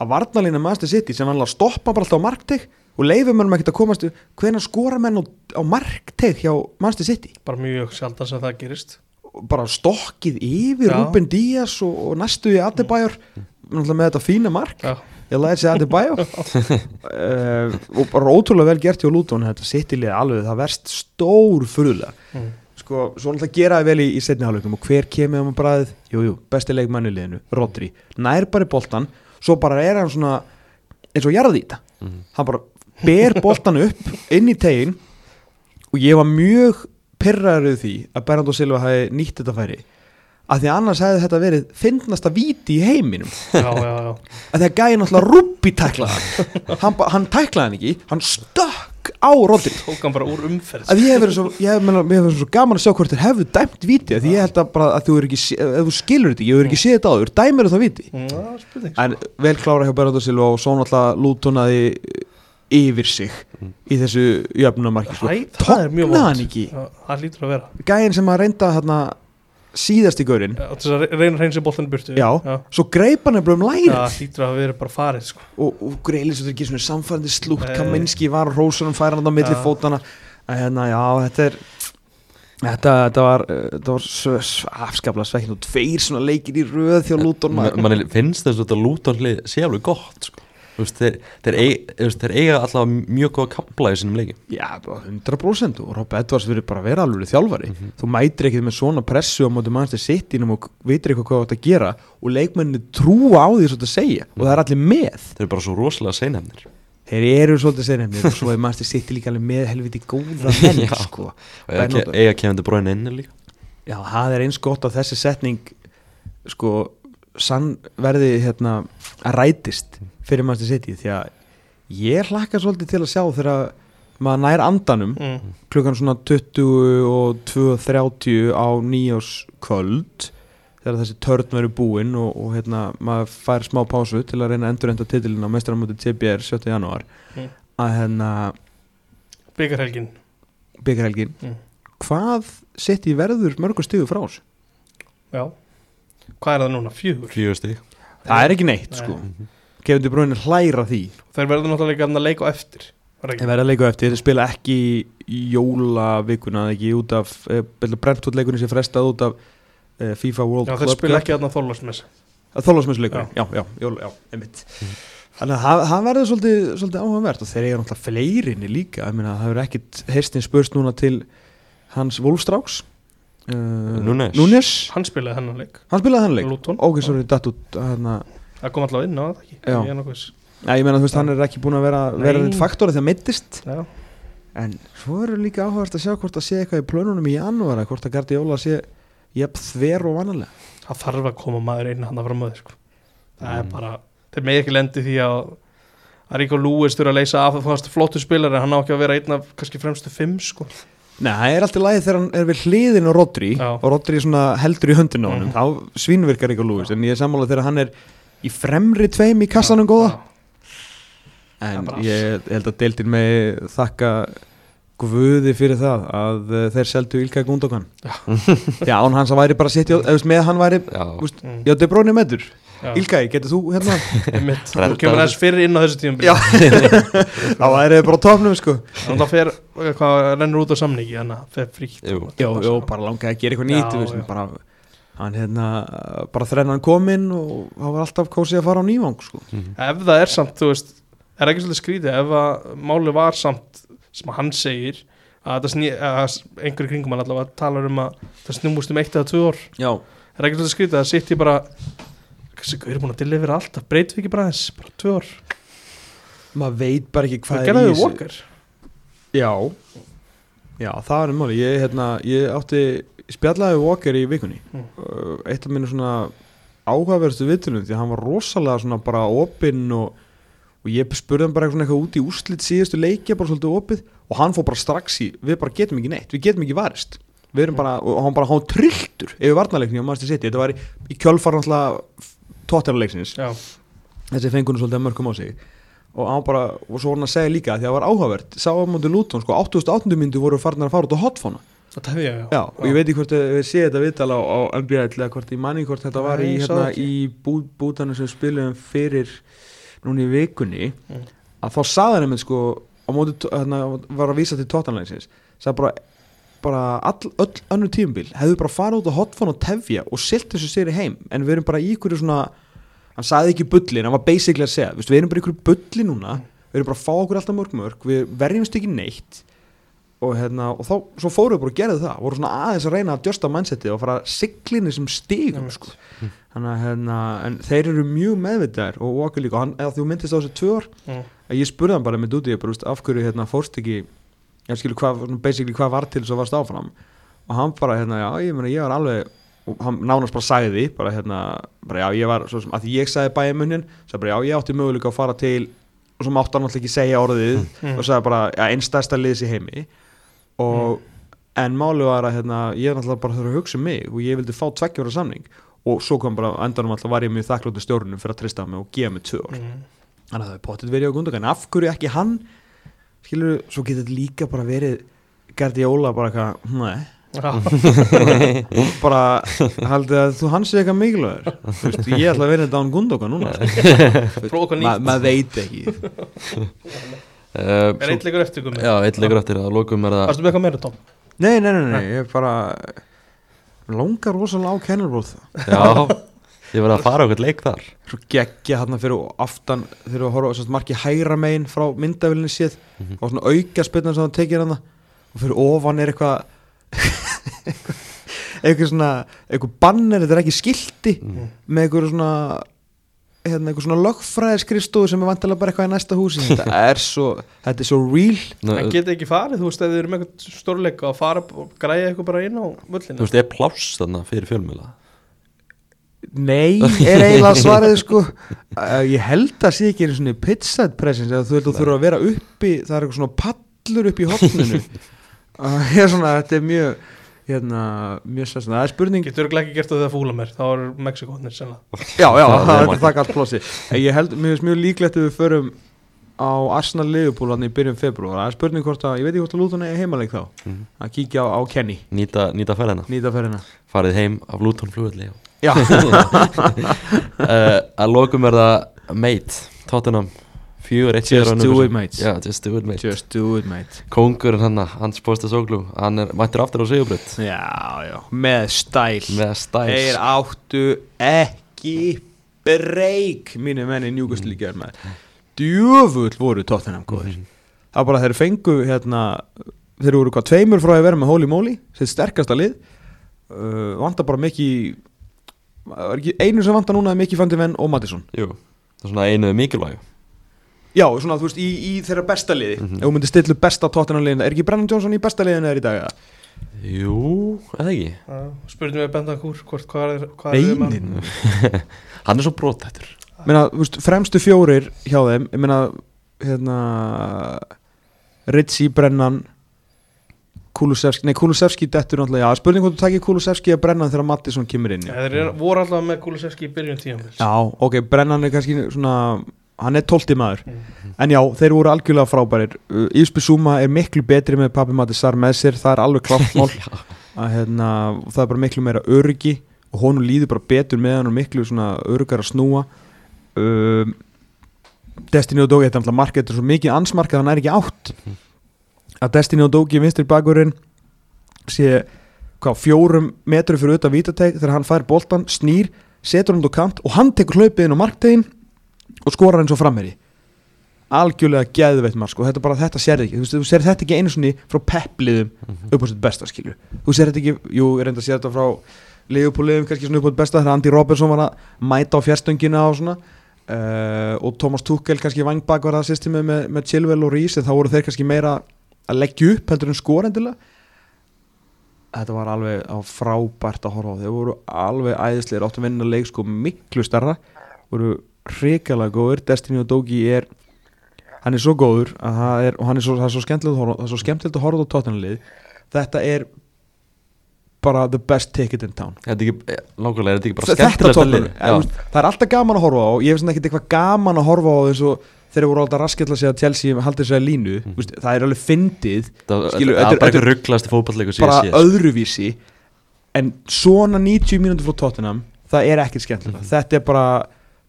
að varnalína Master City sem hann stoppa bara alltaf á markteg og leifir mönnum ekkert að komast hvenær skora menn á, á markteg hjá Master City? Bara mjög sjaldan sem það gerist. Bara stokkið yfir Já. Ruben Díaz og, og næstu í Adebayor náttúrulega með þetta fína mark. Já, ég læði sér Adebayor uh, og bara ótrúlega vel gert hjá Luton þetta liði alveg það verst stór furðulega. Mm. sko, svo náttúrulega gera það vel í, í setni hálfleiknum og hver kemur um að bræðið, jú, jú, besti leikmann í liðinu, Rodri, nær bara í boltan svo bara er hann svona eins og jarðýta, Mhm. hann bara ber boltan upp inn í tegin og ég var mjög pyrraður því að Bernardo Silva hafi nýtt þetta færi að því að annars hefði þetta verið fyndnasta víti í heiminum. Já, já, já. að því að gæði náttúrulega rúbbi tæklaði hann, hann, tæklaði hann ekki hann stökk á Rodri Tók hann bara úr umferð. Að ég hef verið svo, hef, hef svo gaman að sjá hvort þeir hefðu dæmt víti því ég held að bara að þú er ekki þú skilur þetta, ég hefur ekki séð þetta áður dæmir það víti. Mm, sko. en vel klára hjá Bernardo Silva og svo náttúrulega lútonaði yfir sig í þessu jöfnumarki sko. Er Tóknaði hann ekki? Að gæðin sem að reynda hérna síðast í Til þess að reyna að boltan í burtu Já. já. svo greip hann um lærið það lítur að vera bara farið sko. og, og greilis þetta ekki svona samfærandi slútt Nei. Kaminski var á rósunum færa hann á milli Já. fótana en hérna já þetta er þetta, þetta var, þetta var afskaplega svekkin og tveir svona leikir í röð þjá Luton maður. mann finnst þess að þetta Luton hlið sé alveg gott sko. Veist, þeir, þeir, eig, þeir eiga alltaf mjög góða kapla í sinum leikim já bara 100% og Rob Edwards verið bara að vera alveg þjálfari. Þú mætir ekkert með svona pressu á móti mannstu sittinum og veitir eitthvað hvað þú átt að gera og leikmenninni trúa á því svo að segja og það er allir með. Þeir eru bara svo rosalega seinhefnir þeir eru svolítið seinhefnir og svo er mannstu sitti líka alveg með helviti góða menn sko. Og eiga, eiga kemandi bróin inni líka. Já, það er eins gott að þessi setning sko sann verði hérna að rætist fyrir Manchester City því að ég hlakka svolítið til að sjá þegar maður nær andanum mm. klukkan svona 20 og 2.30 á nýjáskvöld þegar þessi törn verður búinn og, og hérna maður fær smá pásu til að reyna að endur enda titilin á mestramötu TBR 7. janúar Mm. að hérna Byggarhelgin byggarhelgin Mm. hvað City verður mörgur stigu frá þessu? Já Hvað er það núna? Fjögur fjögur stig Það er ekki neitt Nei. sko Kevin De Bruyne hlæra því. Þeir verður náttúrulega að leika á eftir Þeir verða að leika á eftir, þeir spila ekki í jólavikuna, ekki út af eh, Brentford leikunni sem frestað út af eh, FIFA World Já, þeir spila ekki aðna þólasmess Þólasmessleikunni, já, já, jóla, já, einmitt. Þannig að það- verður svolítið, svolítið áhugavert og þeir eiga náttúrulega fleirinni líka. Ég meina, það verður ekkit herstin spurst núna til hans Wolfstráks uh, Núnes. Núnes, Hann spilaði hennan leik. Hann spilaði hann leik. Luton. Ok, svo er þetta datt út hérna Það kom alltaf inn á það ekki Já. Ég er nokkuð. Já, ég meina þú veist, hann er ekki búin að vera, vera Nei. neitt faktor þegar meittist Já En svo er líka áhugast að sjá hvort það sé eitthvað í plönunum í janúar eða hvort að Guardiola sé jafn þver og vanalega Það þarf að koma maður inn hann að fara möður sko. Það er Mm. bara Þeir með ekki lendi því að að Ríko Lúis þurfa að leysa af fannst flottu spilar en hann á ekki að vera einn af kannski fremstu fimm sko. Nei, það er alltaf lagi þegar hann er við hliðin á Rodri Já. og Rodri svona heldur í höndinu á honum Mhm. þá svínvirkar ekki á Lewis en ég er sammála þegar hann er í fremri tveim í kassanum góða. Já. en Það er ég held að deildin með þakka guði fyrir það að uh, þeir seldu Ilkay Gundogan. Já, án hans að væri bara veist, með hann væri, Já, Mm. já, Bruyne er meður Já. Ilkay, getur þú hérna? Þú kemur þess fyrir inn á þessu tíum Já, þá væri þið bara á topnum sko. Þannig að það fer, hvað rennur út á samningi Þannig að fer fríkt Jú. Jó, jó, bara langaði að gera eitthvað nýtt Já, já. bara, hann hérna bara þrennan kominn og hann var alltaf kósið að fara á nývang sko. Ef það er samt, þú veist Er ekki svolítið skrítið Ef að máli var samt sem að hann segir að það sný, að einhverju kringum hann allavega talar um að það snúmust um eitt eða tvö ár Já, Er ekki svolítið skrítið að sitt ég bara Þessi gauður er búin að delivera alltaf Breytum við ekki bara þess, bara tvö ár maður veit bara ekki hvað Hvað er í við þessu. Walker? Já, já, það er máli ég, hérna, ég átti spjallaði Walker í vikunni. Mm. uh, eitt af minni svona áhugaverðstu viðtölum því að hann var rosalega svona bara opinn og, og ég spurði hann bara eitthvað, út í úrslit síðustu leikja bara svolítið opið og hann fór bara strax í við bara getum ekki neitt, við getum ekki varist. Við erum bara, og hann bara, var trilltur yfir varnarleikni á Master City, þetta var í, í kjölfar náttúrulega tóttarleiksins þessi fengunum svolítið að mörgum á sig. Og hann bara, og svo var hann að segja líka því að það var áhugavert, sá á móti Luton sko, 8800 myndu voru farnar að fara út á hotfóna það ég, já. Já, og ég veit ekki hvort við séð þetta viðtala á, á NBA eða hvort ég manni hvort þetta var í, Nei, sá hérna, í bú, bútanu sem spilum fyrir núna í vikunni Mm. að þá saði hann einmitt sko á móti, hérna, var að vísa til tóttanlægsins sagði bara, bara all, öll önnur tímabil hefðu bara farið út á hotfón og tefja og silt þessu séri heim. En við erum bara í ykkur svona hann sagði ekki bullin, hann var basically að segja við erum bara í ykkur bulli núna við erum bara að fá okkur alltaf mörg mörg við verjumst ekki neitt og, hérna, og þá, svo fórum við bara og gerðu það voru svona aðeins að reyna að djösta mindsetið og fara siglinni sem Einmitt. sko. þannig að hérna, en þeir eru mjög meðvitaðir og Walker líka, og hann, eða þú myndist á þessu tvö ár Mm. að ég spurði hann bara með úti, ég bara, veist, af hverju hérna, fórst ekki ég skilur svona basically hvað var til svo varst áfram og hann bara, hérna, já, ég meina, ég var alveg og hann nánast bara sagði bara, hérna, bara, já, ég var, svo sem, að því ég sagði bæjamunnin, sagði bara, já, ég átti möguleika að fara til, og svo mátti hann alltaf ekki segja orðið, Mm. og sagði bara, já, einn stærsta liðs í heimi og, en máli var að, hérna, ég er alltaf bara þurfa að hugsa um mig og ég vildi fá tveggjóra samning. Og svo kom bara, endanum alltaf var ég mjög þakkláttu stjórnum fyrir að trista mig og gefa mig tvö ár. Mm. þannig að það er potið verið á gundogan. En af hverju ekki hann? Skilur, svo getur þetta líka bara verið Guardiola bara eitthvað nei, bara haldið að þú hans er eitthvað mikilvægur. Ég ætla að vera þetta án gundogan núna nýtt. Maður veit ekki Uh, Er eitt leikur eftir komið? Já, eitt leikur eftir að lokum er það Varstu með eitthvað meira, Tom? nei, nei, nei, nei, ég er bara mig langar rosalega á Kennerbróð Já, ég verði að fara okkur leik þar svo geggja hann fyrir aftan þegar við horfum marki hægra megin frá myndavilinni séð Mhm. og svona auka spilna sem hann tekið hann og fyrir ofan er eitthvað eitthvað svona eitthvað banner, þetta er ekki skilti Mhm. með eitthvað svona hérna, eitthvað svona lögfræðiskrifstofu sem er vantilega bara eitthvað í næsta húsi. Þetta er svo, þetta er svo real. En getið ekki farið, þú veist, ef þið eru með eitthvað stórleika og fara og græja eitthvað bara inn á Þú völlinu veist, er pláss þarna fyrir fjölmjöla Nei, er eiginlega svarið sko. Ég held að sé ekki einu svona pizza presence eða þú að þú þurfa að vera uppi það er eitthvað svona pallur upp í hotninu uh, Ég er svona, þetta er mjög hérna, mjög sessna Það er spurning, Getur örugglega ekki gert það þegar fúla mér Þá er Mexikónir sennilega. Já, já, Það er það allt plossi En Ég held, mér finnst mjög líklegt að við förum á Arsenal Liverpool hann í byrjun februar Það er spurning hvort að, ég veit ekki hvort að Luton er heimaleik þá. Mhm. að kíkja á, á Kenny, Nýta, nýta ferðina. Nýta ferðina. Farið heim af Luton flugulli Já, uh, Að lokum er það Mate, Tottenham Fjögur, eitt Just do it, mate. Já, just do it mate. Just do it mate. Kóngurinn hann, hans posta sóglu Hann er mættur aftur á sigurbreytt Já, já, með stæl. Með stæls Þeir áttu ekki breyk mínu menni njúkastlíkjar með djöfull voru Tottenham góður það var bara þeir fengu hérna þeir voru hvað tveimur frá að vera með Holy Moly sitt sterkasta lið. Uh, vantar bara mikið einu sem vantar núna er mikið Fandi Venn og Mattisson Jú, það er svona einu mikilvæg já, svona þú veist í, í þeirra besta liði Mhm. ef þú myndir stilla upp besta Tottenham liðin er ekki Brennan Johnson í besta liðinu er í dag eða? Jú, eða ekki Spurðum við Bentancur hvort hvað er, hvað er með hann? Neinin Hann er svo brotættur meina, þú veist, fremstu fjórir hjá þeim ég meina hérna Ritchie, Brennan Kulusevski, nei Kulusevski dettur náttúrulega, já, spurning hvort þú takir Kulusevski að brenna þegar Mattisson kemur inn já. Þeir voru alltaf með Kulusevski í byrjun tíðanbils já, ok, brennan er kannski svona hann er tólti maður. En já, þeir voru algjörlega frábærir. Uh, Ísby Suma er miklu betri með Papi Mattisar með sér, það er alveg kláttmál að hérna, það er bara miklu meira öryggi og honum líður bara betur með hann og miklu svona öryggar að snúa. Um, Destiny og Dógi, þetta er alltaf markað þetta er svo mikið ansmarkað, hann er ekki átt. Að Destiny og Dógi vinstri bakurinn sé hvað, fjórum metru fyrir auðvitað vítateg þegar hann fær boltan, snýr, setur hann á kant og hann tekur hlaupið inn á marktegin og skorar eins og frammeri algjörlega geðveitt mark sko. þetta, bara, þetta sér ekki, þú, þú sér þetta ekki einu svona frá peppliðum upp á sitt besta skilju þú sér þetta ekki, jú, ég reynda að sér þetta frá liðupúliðum kannski svona upp á sitt besta þegar Andy Robertson var að mæta á fjárstöngina og svona. Uh, og Thomas Tuchel kannski vangbak var það systemi með, með Chilwell og Reese þá voru þeir kannski meira að leggja upp heldur en skorendilega þetta var alveg frábært að horfa á. Þeir voru alveg æðisleir áttu að vinna leik sko miklu starra voru hrikalega góður. Destiny og Dogi er hann er svo góður að er, og hann er svo, það er svo skemmtilegt að horfa- er skemmtilegt að á tóttanlið þetta er bara the best ticket in town. Þetta er ekki, nákvæmlega, er þetta ekki bara skemmtilegasta tóttanlið, lið? Það er alltaf gaman að horfa á ég finnst ekkert eitthvað gaman að horfa á og þeir voru alltaf raskjall að segja að Chelsea haldið sér að línu, mm. það er alveg fyndið. Það er er- bara eitthvað rugglasti fótballleikur sem bara öðruvísi. En svona 90 mínútur frá Tottenham það er ekkert skemmtilegt. Mhm. þetta er bara,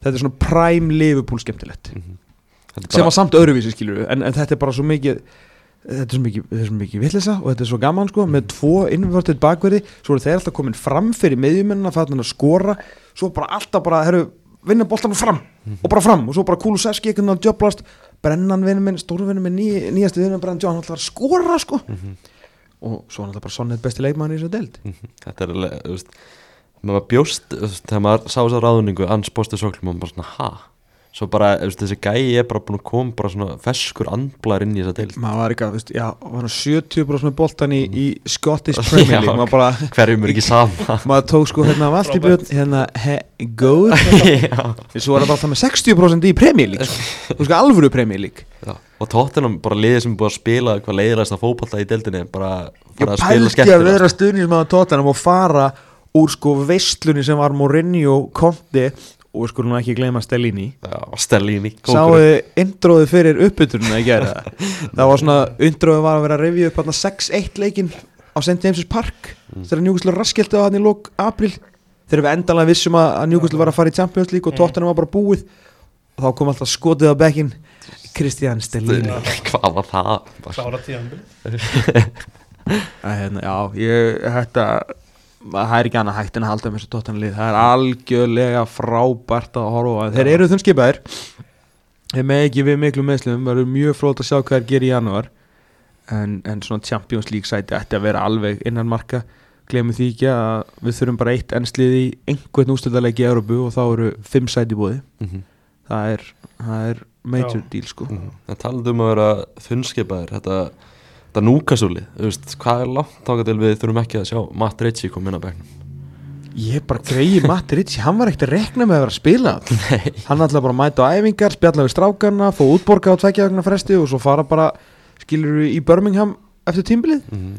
þetta er svona prime Liverpool skemmtilegt. Mhm. Þetta er sem var samt öðruvísi skilur en, en þetta er bara svo mikið þetta er svo mikið, mikið villisa og þetta er svo gaman sko, með tvo innvörtið bakverði. Svo eru þeir alltaf komin fram fyrir meðjumennina að skora, svo bara alltaf bara herru, vinna boltan fram og bara fram. Og svo bara Kulusevski veginn að djöblast brennan vinnu minn, stóru vinnu minn ný, nýjastu vinnu brennan John alltaf að skora sko. Mhm. og svo er alltaf bara sonnið besti leikmann í þessu deild. Mhm. Þetta er alveg, þú veist maður bjóst, þegar maður sá þess að ráðningu ans bóstu soklum og maður bara svona, ha? Svo bara, þessi gæi er bara búin að koma bara svona feskur andblar inn í þessa deild. Maður var ekki að, já, var hann 70% með boltan í, í Scottish Premier League? Já, maður bara, hverjum er ekki sama? Maður tók sko hérna Valtibjörn, hérna he, góð Já. svo var það bara það með 60% í Premier League sko. þú sko alvöru Premier League. Já. og tóttinam bara liðið sem búið að spila hvað leiðilegast að fótballa í deildinni bara fara að spila pælti að vera stuðnismæður tóttanum og fara úr sko veistlunni sem var Mourinho, Conte og við skulum nú ekki gleyma Stellini. Já, Stellini Sáuðu introðið fyrir uppbytunum að gera það Það var svona, introðið var að vera að revja upp hérna 6-1 leikinn á St. James's Park þegar Newcastle raskildi á hann í lók april þegar við endalega vissum að Newcastle var að fara í Champions League og Tottenham var bara búið. Og þá kom alltaf skotið á bekkin Christian Stellini. Hvað var það? Klára tíðanbili að, hérna, Já, ég, þetta það er ekki annað hægt en að halda með þessu Tottenham lið. Það er algjörlega frábært að horfa þeir eru þunnskipaðir. Þeir með ekki við miklu meðslum verður mjög frót að sjá hvað er gerir í janúar. En, en svona Champions League sæti ætti að vera alveg innan marka. Glemum því ekki að við þurfum bara eitt ennslið í einhvern ústöldalegi í Európu og þá eru fimm sæti í búði Mhm, það er, það er major Já. deal sko. Mhm. Það talaðu um að vera þunnskipaðir. Þetta, þetta núkasúli hvað er langt þáka til við þurfum ekki að sjá Matt Ritchie koma inn á bekknum Ég bara greiði Matti Ritchie, hann var ekkert að rekna með að vera að spila Nei. Hann ætlaði bara að mæta á æfingar, spjalla við strákarna, fá útborga á tveggja vegna fresti og svo fara bara, skilur í Birmingham eftir tímbilið Mhm.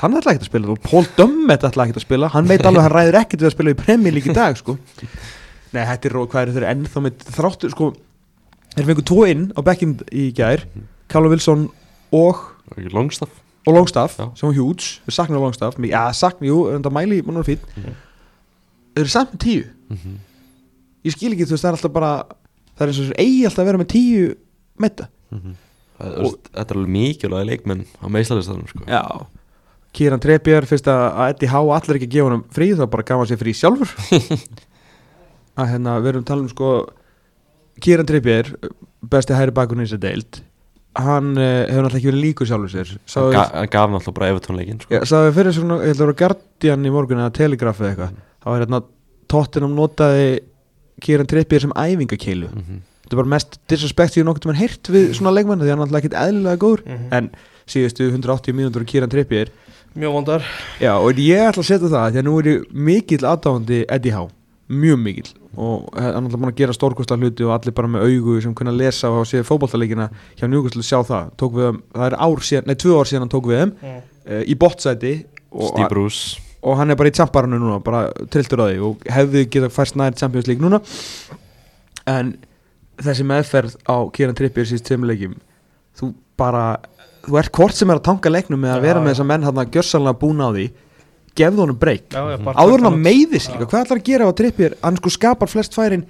Hann ætlaði ekkert að spila Paul Dummett ætlaði ekkert að spila Hann veit alveg að hann ræður ekkert við að spila í Premier League í dag sko. Nei, þetta er hvað eru þeir ennþá með þráttur sko, Þeir fengu tvo inn á bekkin í gær Callum Wilson og, Longstaff og Longstaff Já. sem var huge, við saknaðum Longstaff Já, saknaðum, jú, en það mæli, mann var fín Mhm. Þeir eru samt með tíu Mhm. ég skil ekki, þú veist, það er alltaf bara það er eins og þessu eigi alltaf að vera með tíu metta þú veist, Þetta er alveg mikilvæg leikmenn á meðslalistanum sko. Já Kieran Trippier, fyrst að Eddie Howe allir ekki gefa honum frí, þá bara gaf hann sér frí sjálfur að hérna, við erum að tala um sko Kieran Trippier, besti hæri bakurinn í þessi deild hann uh, hefur náttúrulega ekki verið líkur sjálfur sér. Hann Sáðu ga- hann gaf náttúrulega bara Evertón leikin sko. Já, sagði fyrir svona, ég held að vera Guardian í morgun eða Telegraph eða eitthvað. Þá er hérna, Tottenham notaði Kieran Trippier sem æfingakeilu. Mhm. þetta er bara mest disrespect ég nokkuð mann heyrt við svona leikmann því hann er alltaf ekkert eðlilega góður. Mhm. en síðustu 180 mínútur Kieran Trippier Mjög vondar. Já og ég ætla að setja það því að nú er ég mikill aðdáðandi Eddie Howe mjög mikil og hann er alltaf búin að gera stórkostla hluti og allir bara með augu sem kunna lesa og séð fótballtaleikina hjá Newcastle sjá það, tók við, þeim- það er ár síðan, nei, tvö ár síðan hann tók við þeim Mm. uh, í bottsæti og, Steve Bruce og hann er bara í tjamparanu núna, bara trilltur á því og hefði getað færst nær Champions League núna en þessi meðferð á Kieran Trippier síst tveim leikjum þú bara, þú ert hvort sem er að tanka leiknum með að vera með já. þessa menn hann að gjörsanlega búna á því gefðu honum breyk áður að hann út. meiði sig Já. líka, hvað ætlar að gera á Trippier hann sko skapar flest færin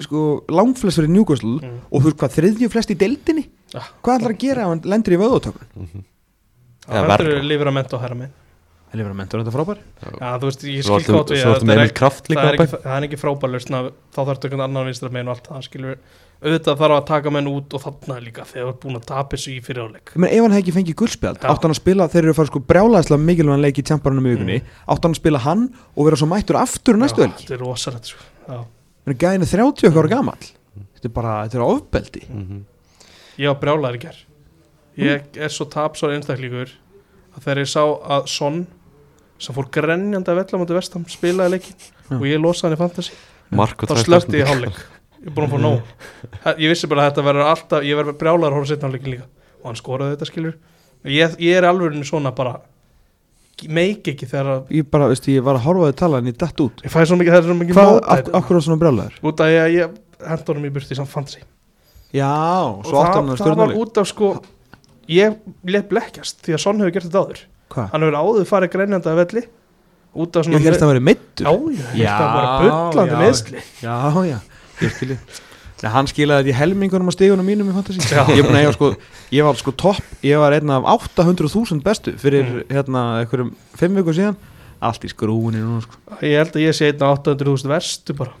sko langflest fyrir Newcastle Mm. og þú veist hvað þriðju flest í deildinni? Hvað ætlar að gera ef hann lendur í vöðutökun Það Eða verður verra. livrament og herramenn Það er mentur þetta frábær? Já, þú veist, ég skil líka það á er ekki, það er ekki frábærlust þá þarf einhvern annan vinstra megin og allt það skilur auðvitað þarf að taka menn út og þarna líka þegar þú ert búin að tapa þessu í fyriráleik Ég meina, ef hann hefði ekki fengið guldspjald, átt hann að spila þeir eru að fara sko brjálæðislega mikilvægan leik í tjamparunum í vikunni, átt hann að spila hann og vera svo mættur aftur næstu helgi. Þetta er rosalegt sko. Gæðin er 30 okkar gamall. Þetta er bara, þetta er ofbeldi. Mhm. Ég var brjálæður í ger Ég er svo tapsár einstaklingur að þegar ég sá að Son sem fór grenjandi að vella Já. ég ég ég er búin að fá nóg. Ég vissi bara að þetta verður alltaf ég verður brjálæður að horfa setna hálfleikin líka. Og hann skoraði þetta skilur ég, ég er alveg svona bara meik ekki þegar að ég bara, veistu, ég var að horfa á þau tala en ég dætt út. Ég fæði svo mikið, það er svo mikið hvað, af, af hverju var svona brjálæður? út af ég, ég henda honum í burti samt fantasy. Já, og svo átt það, hann að það var út af sko ég let blekkjast því að Son hefur gert þetta áður. Hvað? hann hefur áður farið greinjandi að velli. Út af svona ég helst að vera meittur já, ég held að bara bullandi já. meðsli já, já, ég skilji Nei, hann skilaði þetta í helmingunum á stígunum mínum í fantasy. Ég, að eiga, sko, ég var sko topp ég var einn af 800.000 bestu fyrir Mm. hérna einhverjum 5 vikur síðan. Allt í skrúinni núna sko. ég held að ég sé einn á 800.000 verstu bara.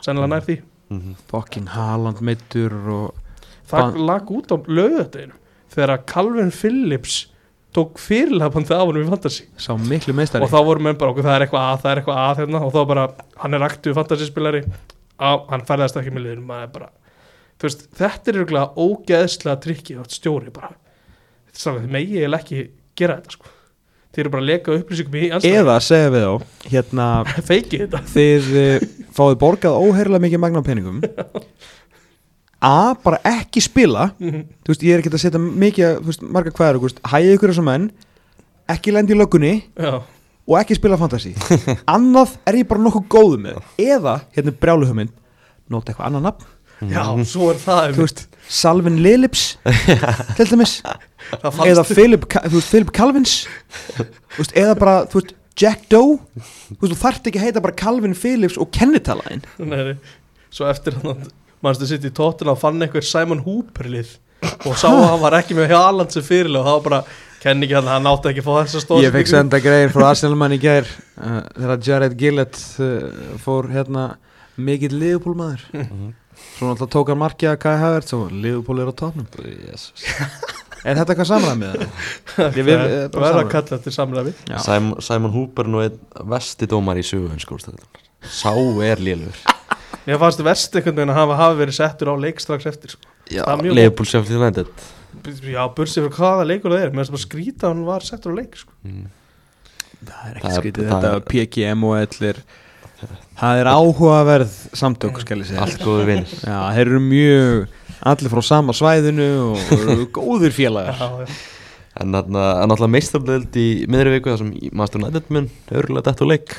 Sennilega nær því. Mhm. fucking Haaland meittur og það lag út á lögadeginu þegar að Calvin Phillips tók fyrirlafandi af honum í fantasy. Sá miklu meistari. Og þá voru menn bara okkur það er eitthvað að, það er eitthvað að hérna. Og þá bara, hann er aktív fantasyspilari á, hann færðast ekki með liðinu maður er bara, veist, þetta er örgulega ógeðslega trikki átt stjóri bara, þetta er saman, þið megi ég ekki gera þetta sko, þið eru bara að leka upplýsingum í anstæðan, eða segja við þá hérna þið uh, fáið borgað óheirilega mikið magna peningum. A, bara ekki spila. Þú veist, ég er ekki að setja mikið veist, marga veist, hæði ykkur þessum menn. Ekki lendi í löggunni. Já, og ekki spila fantasy. Annað er ég bara nokkuð góðu með. Eða, hérna brjáluhuminn nota eitthvað annað nafn, já, svo er það veist Salvin Lilips til dæmis, eða Philip, veist, Philip Calvins. Veist, eða bara, veist Jack Doe, þú þarft ekki að heita bara Calvin Phillips og kennitalaðin svo eftir hann mannstu sitt í tóttina og fann einhver Simon Hooper lið. Og sá að hann var ekki með Haaland sem fyrirlega og það var bara kenni ekki hann, hann átti ekki að fá þessa stóð Ég fekk senda grein frá Arsenalmann í gær uh, þegar Jared Gillett uh, fór hérna mikill liðupólmaður svo náttúrulega tók hann markið að Kai Havertz og liðupól er á Jesus. Er þetta eitthvað samræmið? Ég bara verður að kalla þetta samræmi. Simon, Simon Hooper nú einn vesti dómar í sögu skórstæðunar Sá er lélur. Mér fannst það verst einhvern veginn að hafa, hafa verið settur á leik strax eftir sko. Já, er mjög Leopold Sheffield United já, bursið fyrir hvaða leikur það er mér finnst bara skrýta að hann var settur á leik sko. mm. Það er Það ekki er- skrítið þetta er- PGM og allir Það er áhugaverð samtök Allt góður vinir Já, þeir eru mjög allir frá sama svæðinu og eru góðir félagar já, já. En alltaf meistarlega í miðri viku þar sem Master United mun örgulega dætt úr leik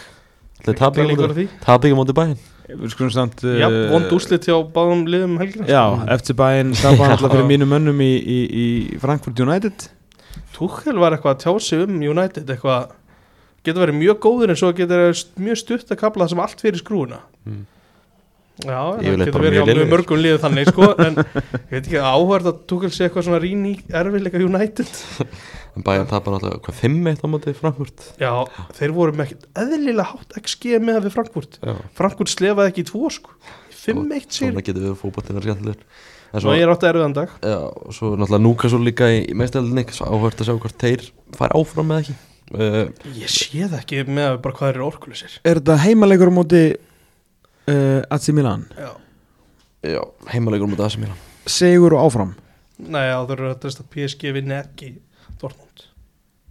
Það því. ekki á móti bæinn Við skulum samt já, uh, vond úslit hjá báðum liðum um helgina Já, eftir bæinn stafan alltaf fyrir Já. mínum mönnum í, í, í Frankfurt United Tuchel var eitthvað að tjá sig um United eitthvað getur verið mjög góður en svo getur verið mjög stutt að kapla það sem allt fyrir skrúuna Mm. Já, það getur bara verið á mörgum liðu þannig sko, en ég veit ekki áhverð að Tuchel sé eitthvað svona rín í erfiðleika United? En bæinn tapar alltaf hvað 5-1 á móti Frankfurt? Já, þeir voru með ekkert eðlilega hátt XG með við Frankfurt. Já. Frankfurt slefaði ekki í tvo sko 5-1 sér Svona getur við fótboltinn skemmtilegur. En og svo, ég er átt að erfiðan dag. Já, svo náttúrulega Núkasól líka í, Svo áhvert að sjá hvort þeir fær áfram með ekki. Uh, Ég sé það ekki með að bara hvað þeir eru orkulisir Er þetta heimalegur á móti uh, AC Milan? Já, Já, heimalegur mútið AC Milan. Sigur og áfram? Nei, já, þeir eru að treysta að PSG vinni ekki Dortmund.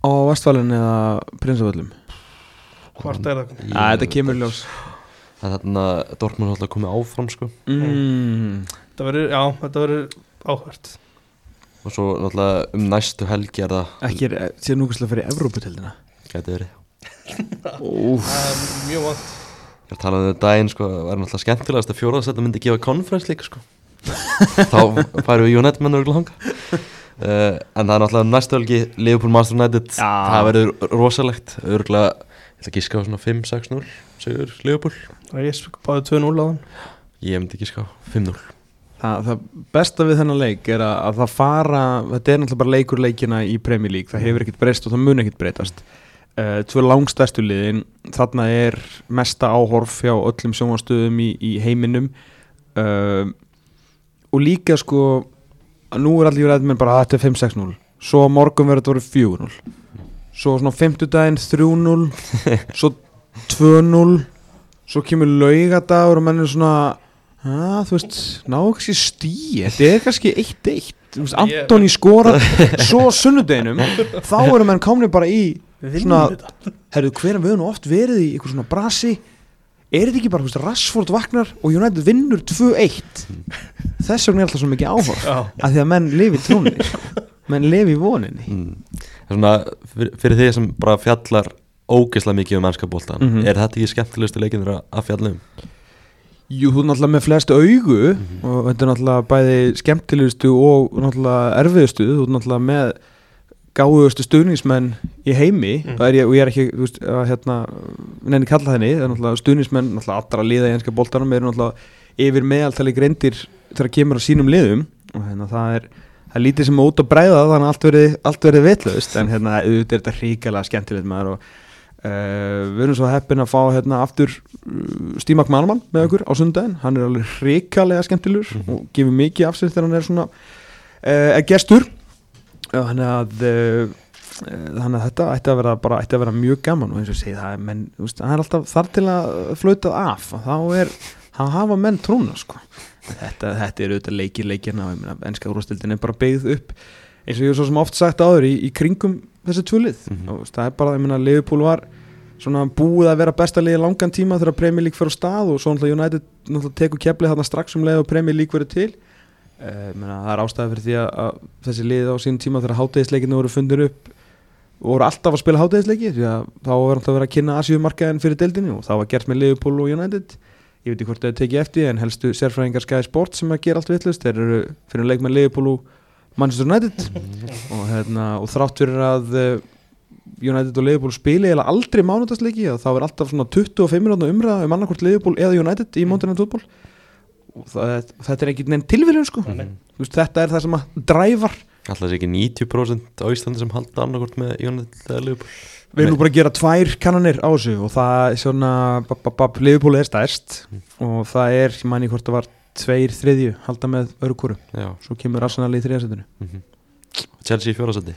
Á Vestfælun eða Prinsavöllum Hvort er það? Já, þetta kemur í ljós. En þarna Dortmund alltaf komið áfram sko. Mm. Þetta verður, já, þetta verður áhvert. Og svo náttúrulega um næstu helgi er það Ekki er, sér núkvæmslega fyrir Evróputöldina Gæti verið. Úf Það er mjög vant Ég er að tala um þetta daginn sko Það er náttúrulega skemmtilegast að fjóraðsetta myndi gefa konferens líka sko. Þá færum við United menn örgulega hanga uh, En það er náttúrulega næstu helgi Liverpool Master United. Já. Það verður rosalegt. Örgulega Ég ætla að gíska á svona 5-6-0 Sigur Liverpool. Það er ég báði 2-0 á hann Ég myndi gíska á 5-0 Það, það besta við þennan leik er að, að það fara, þetta er náttúrulega bara leikur leikina í Premier League, það hefur ekkert breyst og það mun ekkert breytast. Uh, tvö langstæstu liðin, þarna er mesta áhorf hjá öllum sjónvarstöðum í, í heiminum. Uh, og líka sko, að nú er allir með bara að þetta er 5-6-0, svo morgun verður þetta verið 4-0, svo svona 50 daginn 3-0, svo 2-0, svo kemur laugadagur og menn er svona að, þú veist, ná ekki stíi þetta er kannski 1-1 Þú veist, Ég- Antoni skora svo sunnudeginum, þá erum menn komni bara í Við Svona- vinnum þetta herru, hver við höfum oft verið í eitthvað svona brasi er þetta ekki bara, þú veist, Rashford vaknar og United vinnur 2-1 þess vegna er alltaf svo mikið áhorf að því að menn lifi í trónni sko. menn lifi í voninni mm. Svona fyrir, fyrir því sem bara fjallar Ógeðslega mikið um mennska boltan Mhm. Er þetta ekki skemmtilegustu leikindur að, að fjalla um? Jú, þú er náttúrulega með flest augu og þetta er náttúrulega bæði skemmtilegustu og náttúrulega erfiðustu þú er náttúrulega með gáðustu stuðningsmenn í heimi Mm. og, er ég, og ég er ekki, þú veist, að hérna neini kalla þenni, það er náttúrulega stuðningsmenn náttúrulega allra liða í enska boltanum eru náttúrulega yfir meðaltali greindir þegar kemur á sínum liðum og hérna það er það er lítið sem er út að bræða þannig að allt verið, allt verið vitlaust en hérna auðvitað er þetta ríkala skemmtilegt maður og Uh, við erum svo heppin að fá hérna aftur uh, Stímak Manmann með okkur á sundaginn hann er alveg hrikalega skemmtilegur Mhm. og gefur mikið af sér þegar hann er svona uh, er gestur er að uh, þannig að þetta ætti að vera bara ætti að vera mjög gaman og eins og segi það er, menn, veist, það er alltaf þar til að flauta af og þá er, þá hafa menn trúna sko. þetta, þetta er auðvitað leikir leikina og ennska úrvastildin er bara beigð upp eins og ég hef svo sem oft sagt áður í, í kringum þessi tvölið Mhm. og þú veist, það er bara, ég meina, Liverpool var svona búið að vera besta liði langan tíma þegar Premier League fyrir stað og svo náttúrulega United náttúrulega tekur keflið þarna strax um leið og Premier League verið til meina, það er ástæði fyrir því að, að þessi liði á sín tíma þegar hátegisleikinu voru fundir upp voru alltaf að spila hátegisleiki því að þá var alltaf að vera að kynna Asíumarkaðin fyrir deildinni og það var gert með Liverpool og United. Ég veit ekki hvort það tekið eftir en helstu sérfræðingar Sky Sport sem að gera allt vittlust þeir eru fyrir leik með Liverpool og Manchester United. Og, hérna, og þrátt fyrir að uh, United og Liverpool spili eða aldrei mánudagsleiki og þá er alltaf svona 25 minútna umræða um annarkvort Liverpool eða United í Montenegro fútból og það, þetta er ekki nefn tilviljun sko. Þú veist, þetta er það sem að dræfar. Alltaf sé ekki 90% á Íslandi sem halda annarkort með eða Liverpool? Við erum nú bara að gera tvær kannanir á þessu og það er svona Liverpool er stærst og það er, ég mæni hvort það var tveir þriðju halda með öru kúru Já. Svo kemur Arsenal í þriðasettinu mm Chelsea í fjórasætti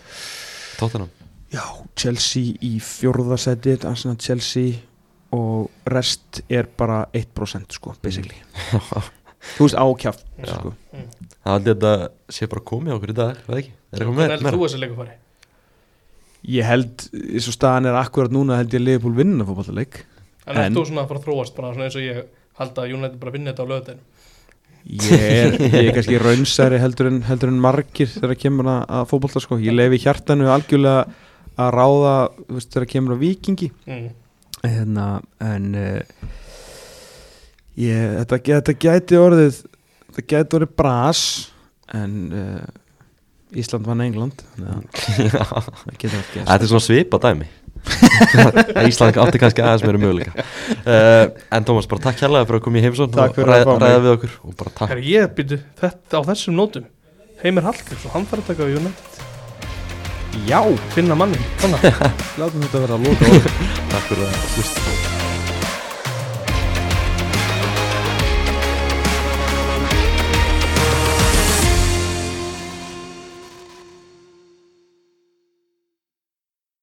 Tottenham. Já, Chelsea í fjórðasettið Arsenal Chelsea og rest er bara 1% sko, basically Þú veist ákjáft Já. sko. Það held ég að þetta sé bara komið okkur í dag, ekki? Er eitthvað Hvernig með? heldur þú þessi leikur fari? Ég held, eins og staðan er akkurat núna held ég að Liverpool vinna fótballaleik En En- ert þú svona að fara að þróast bara svona eins og ég halda að United bara vinna þetta á löðin Ég er, ég er kannski raunsæri heldur en, heldur en margir þegar kemur að, að fótballta sko. Ég lefi hjartanu algjörlega að ráða veist, þegar kemur að vikingi mm. hérna, en uh, ég, þetta, þetta gæti orðið þetta gæti orðið bras en uh, Ísland vann England Þetta er svona svipa dæmi. Ísland átti kannski aðeins meira möguleika. Uh, En Tómas, bara takk hérlega fyrir að koma í heimsón fyrir að ræða, við okkur. Og bara takk. Herra, ég byrju þetta á þessum nótum. Heimir Hallgríms og hann þarf að taka við United. Já, finna manni Þannig látum þetta vera að lóta Takk fyrir að hlusta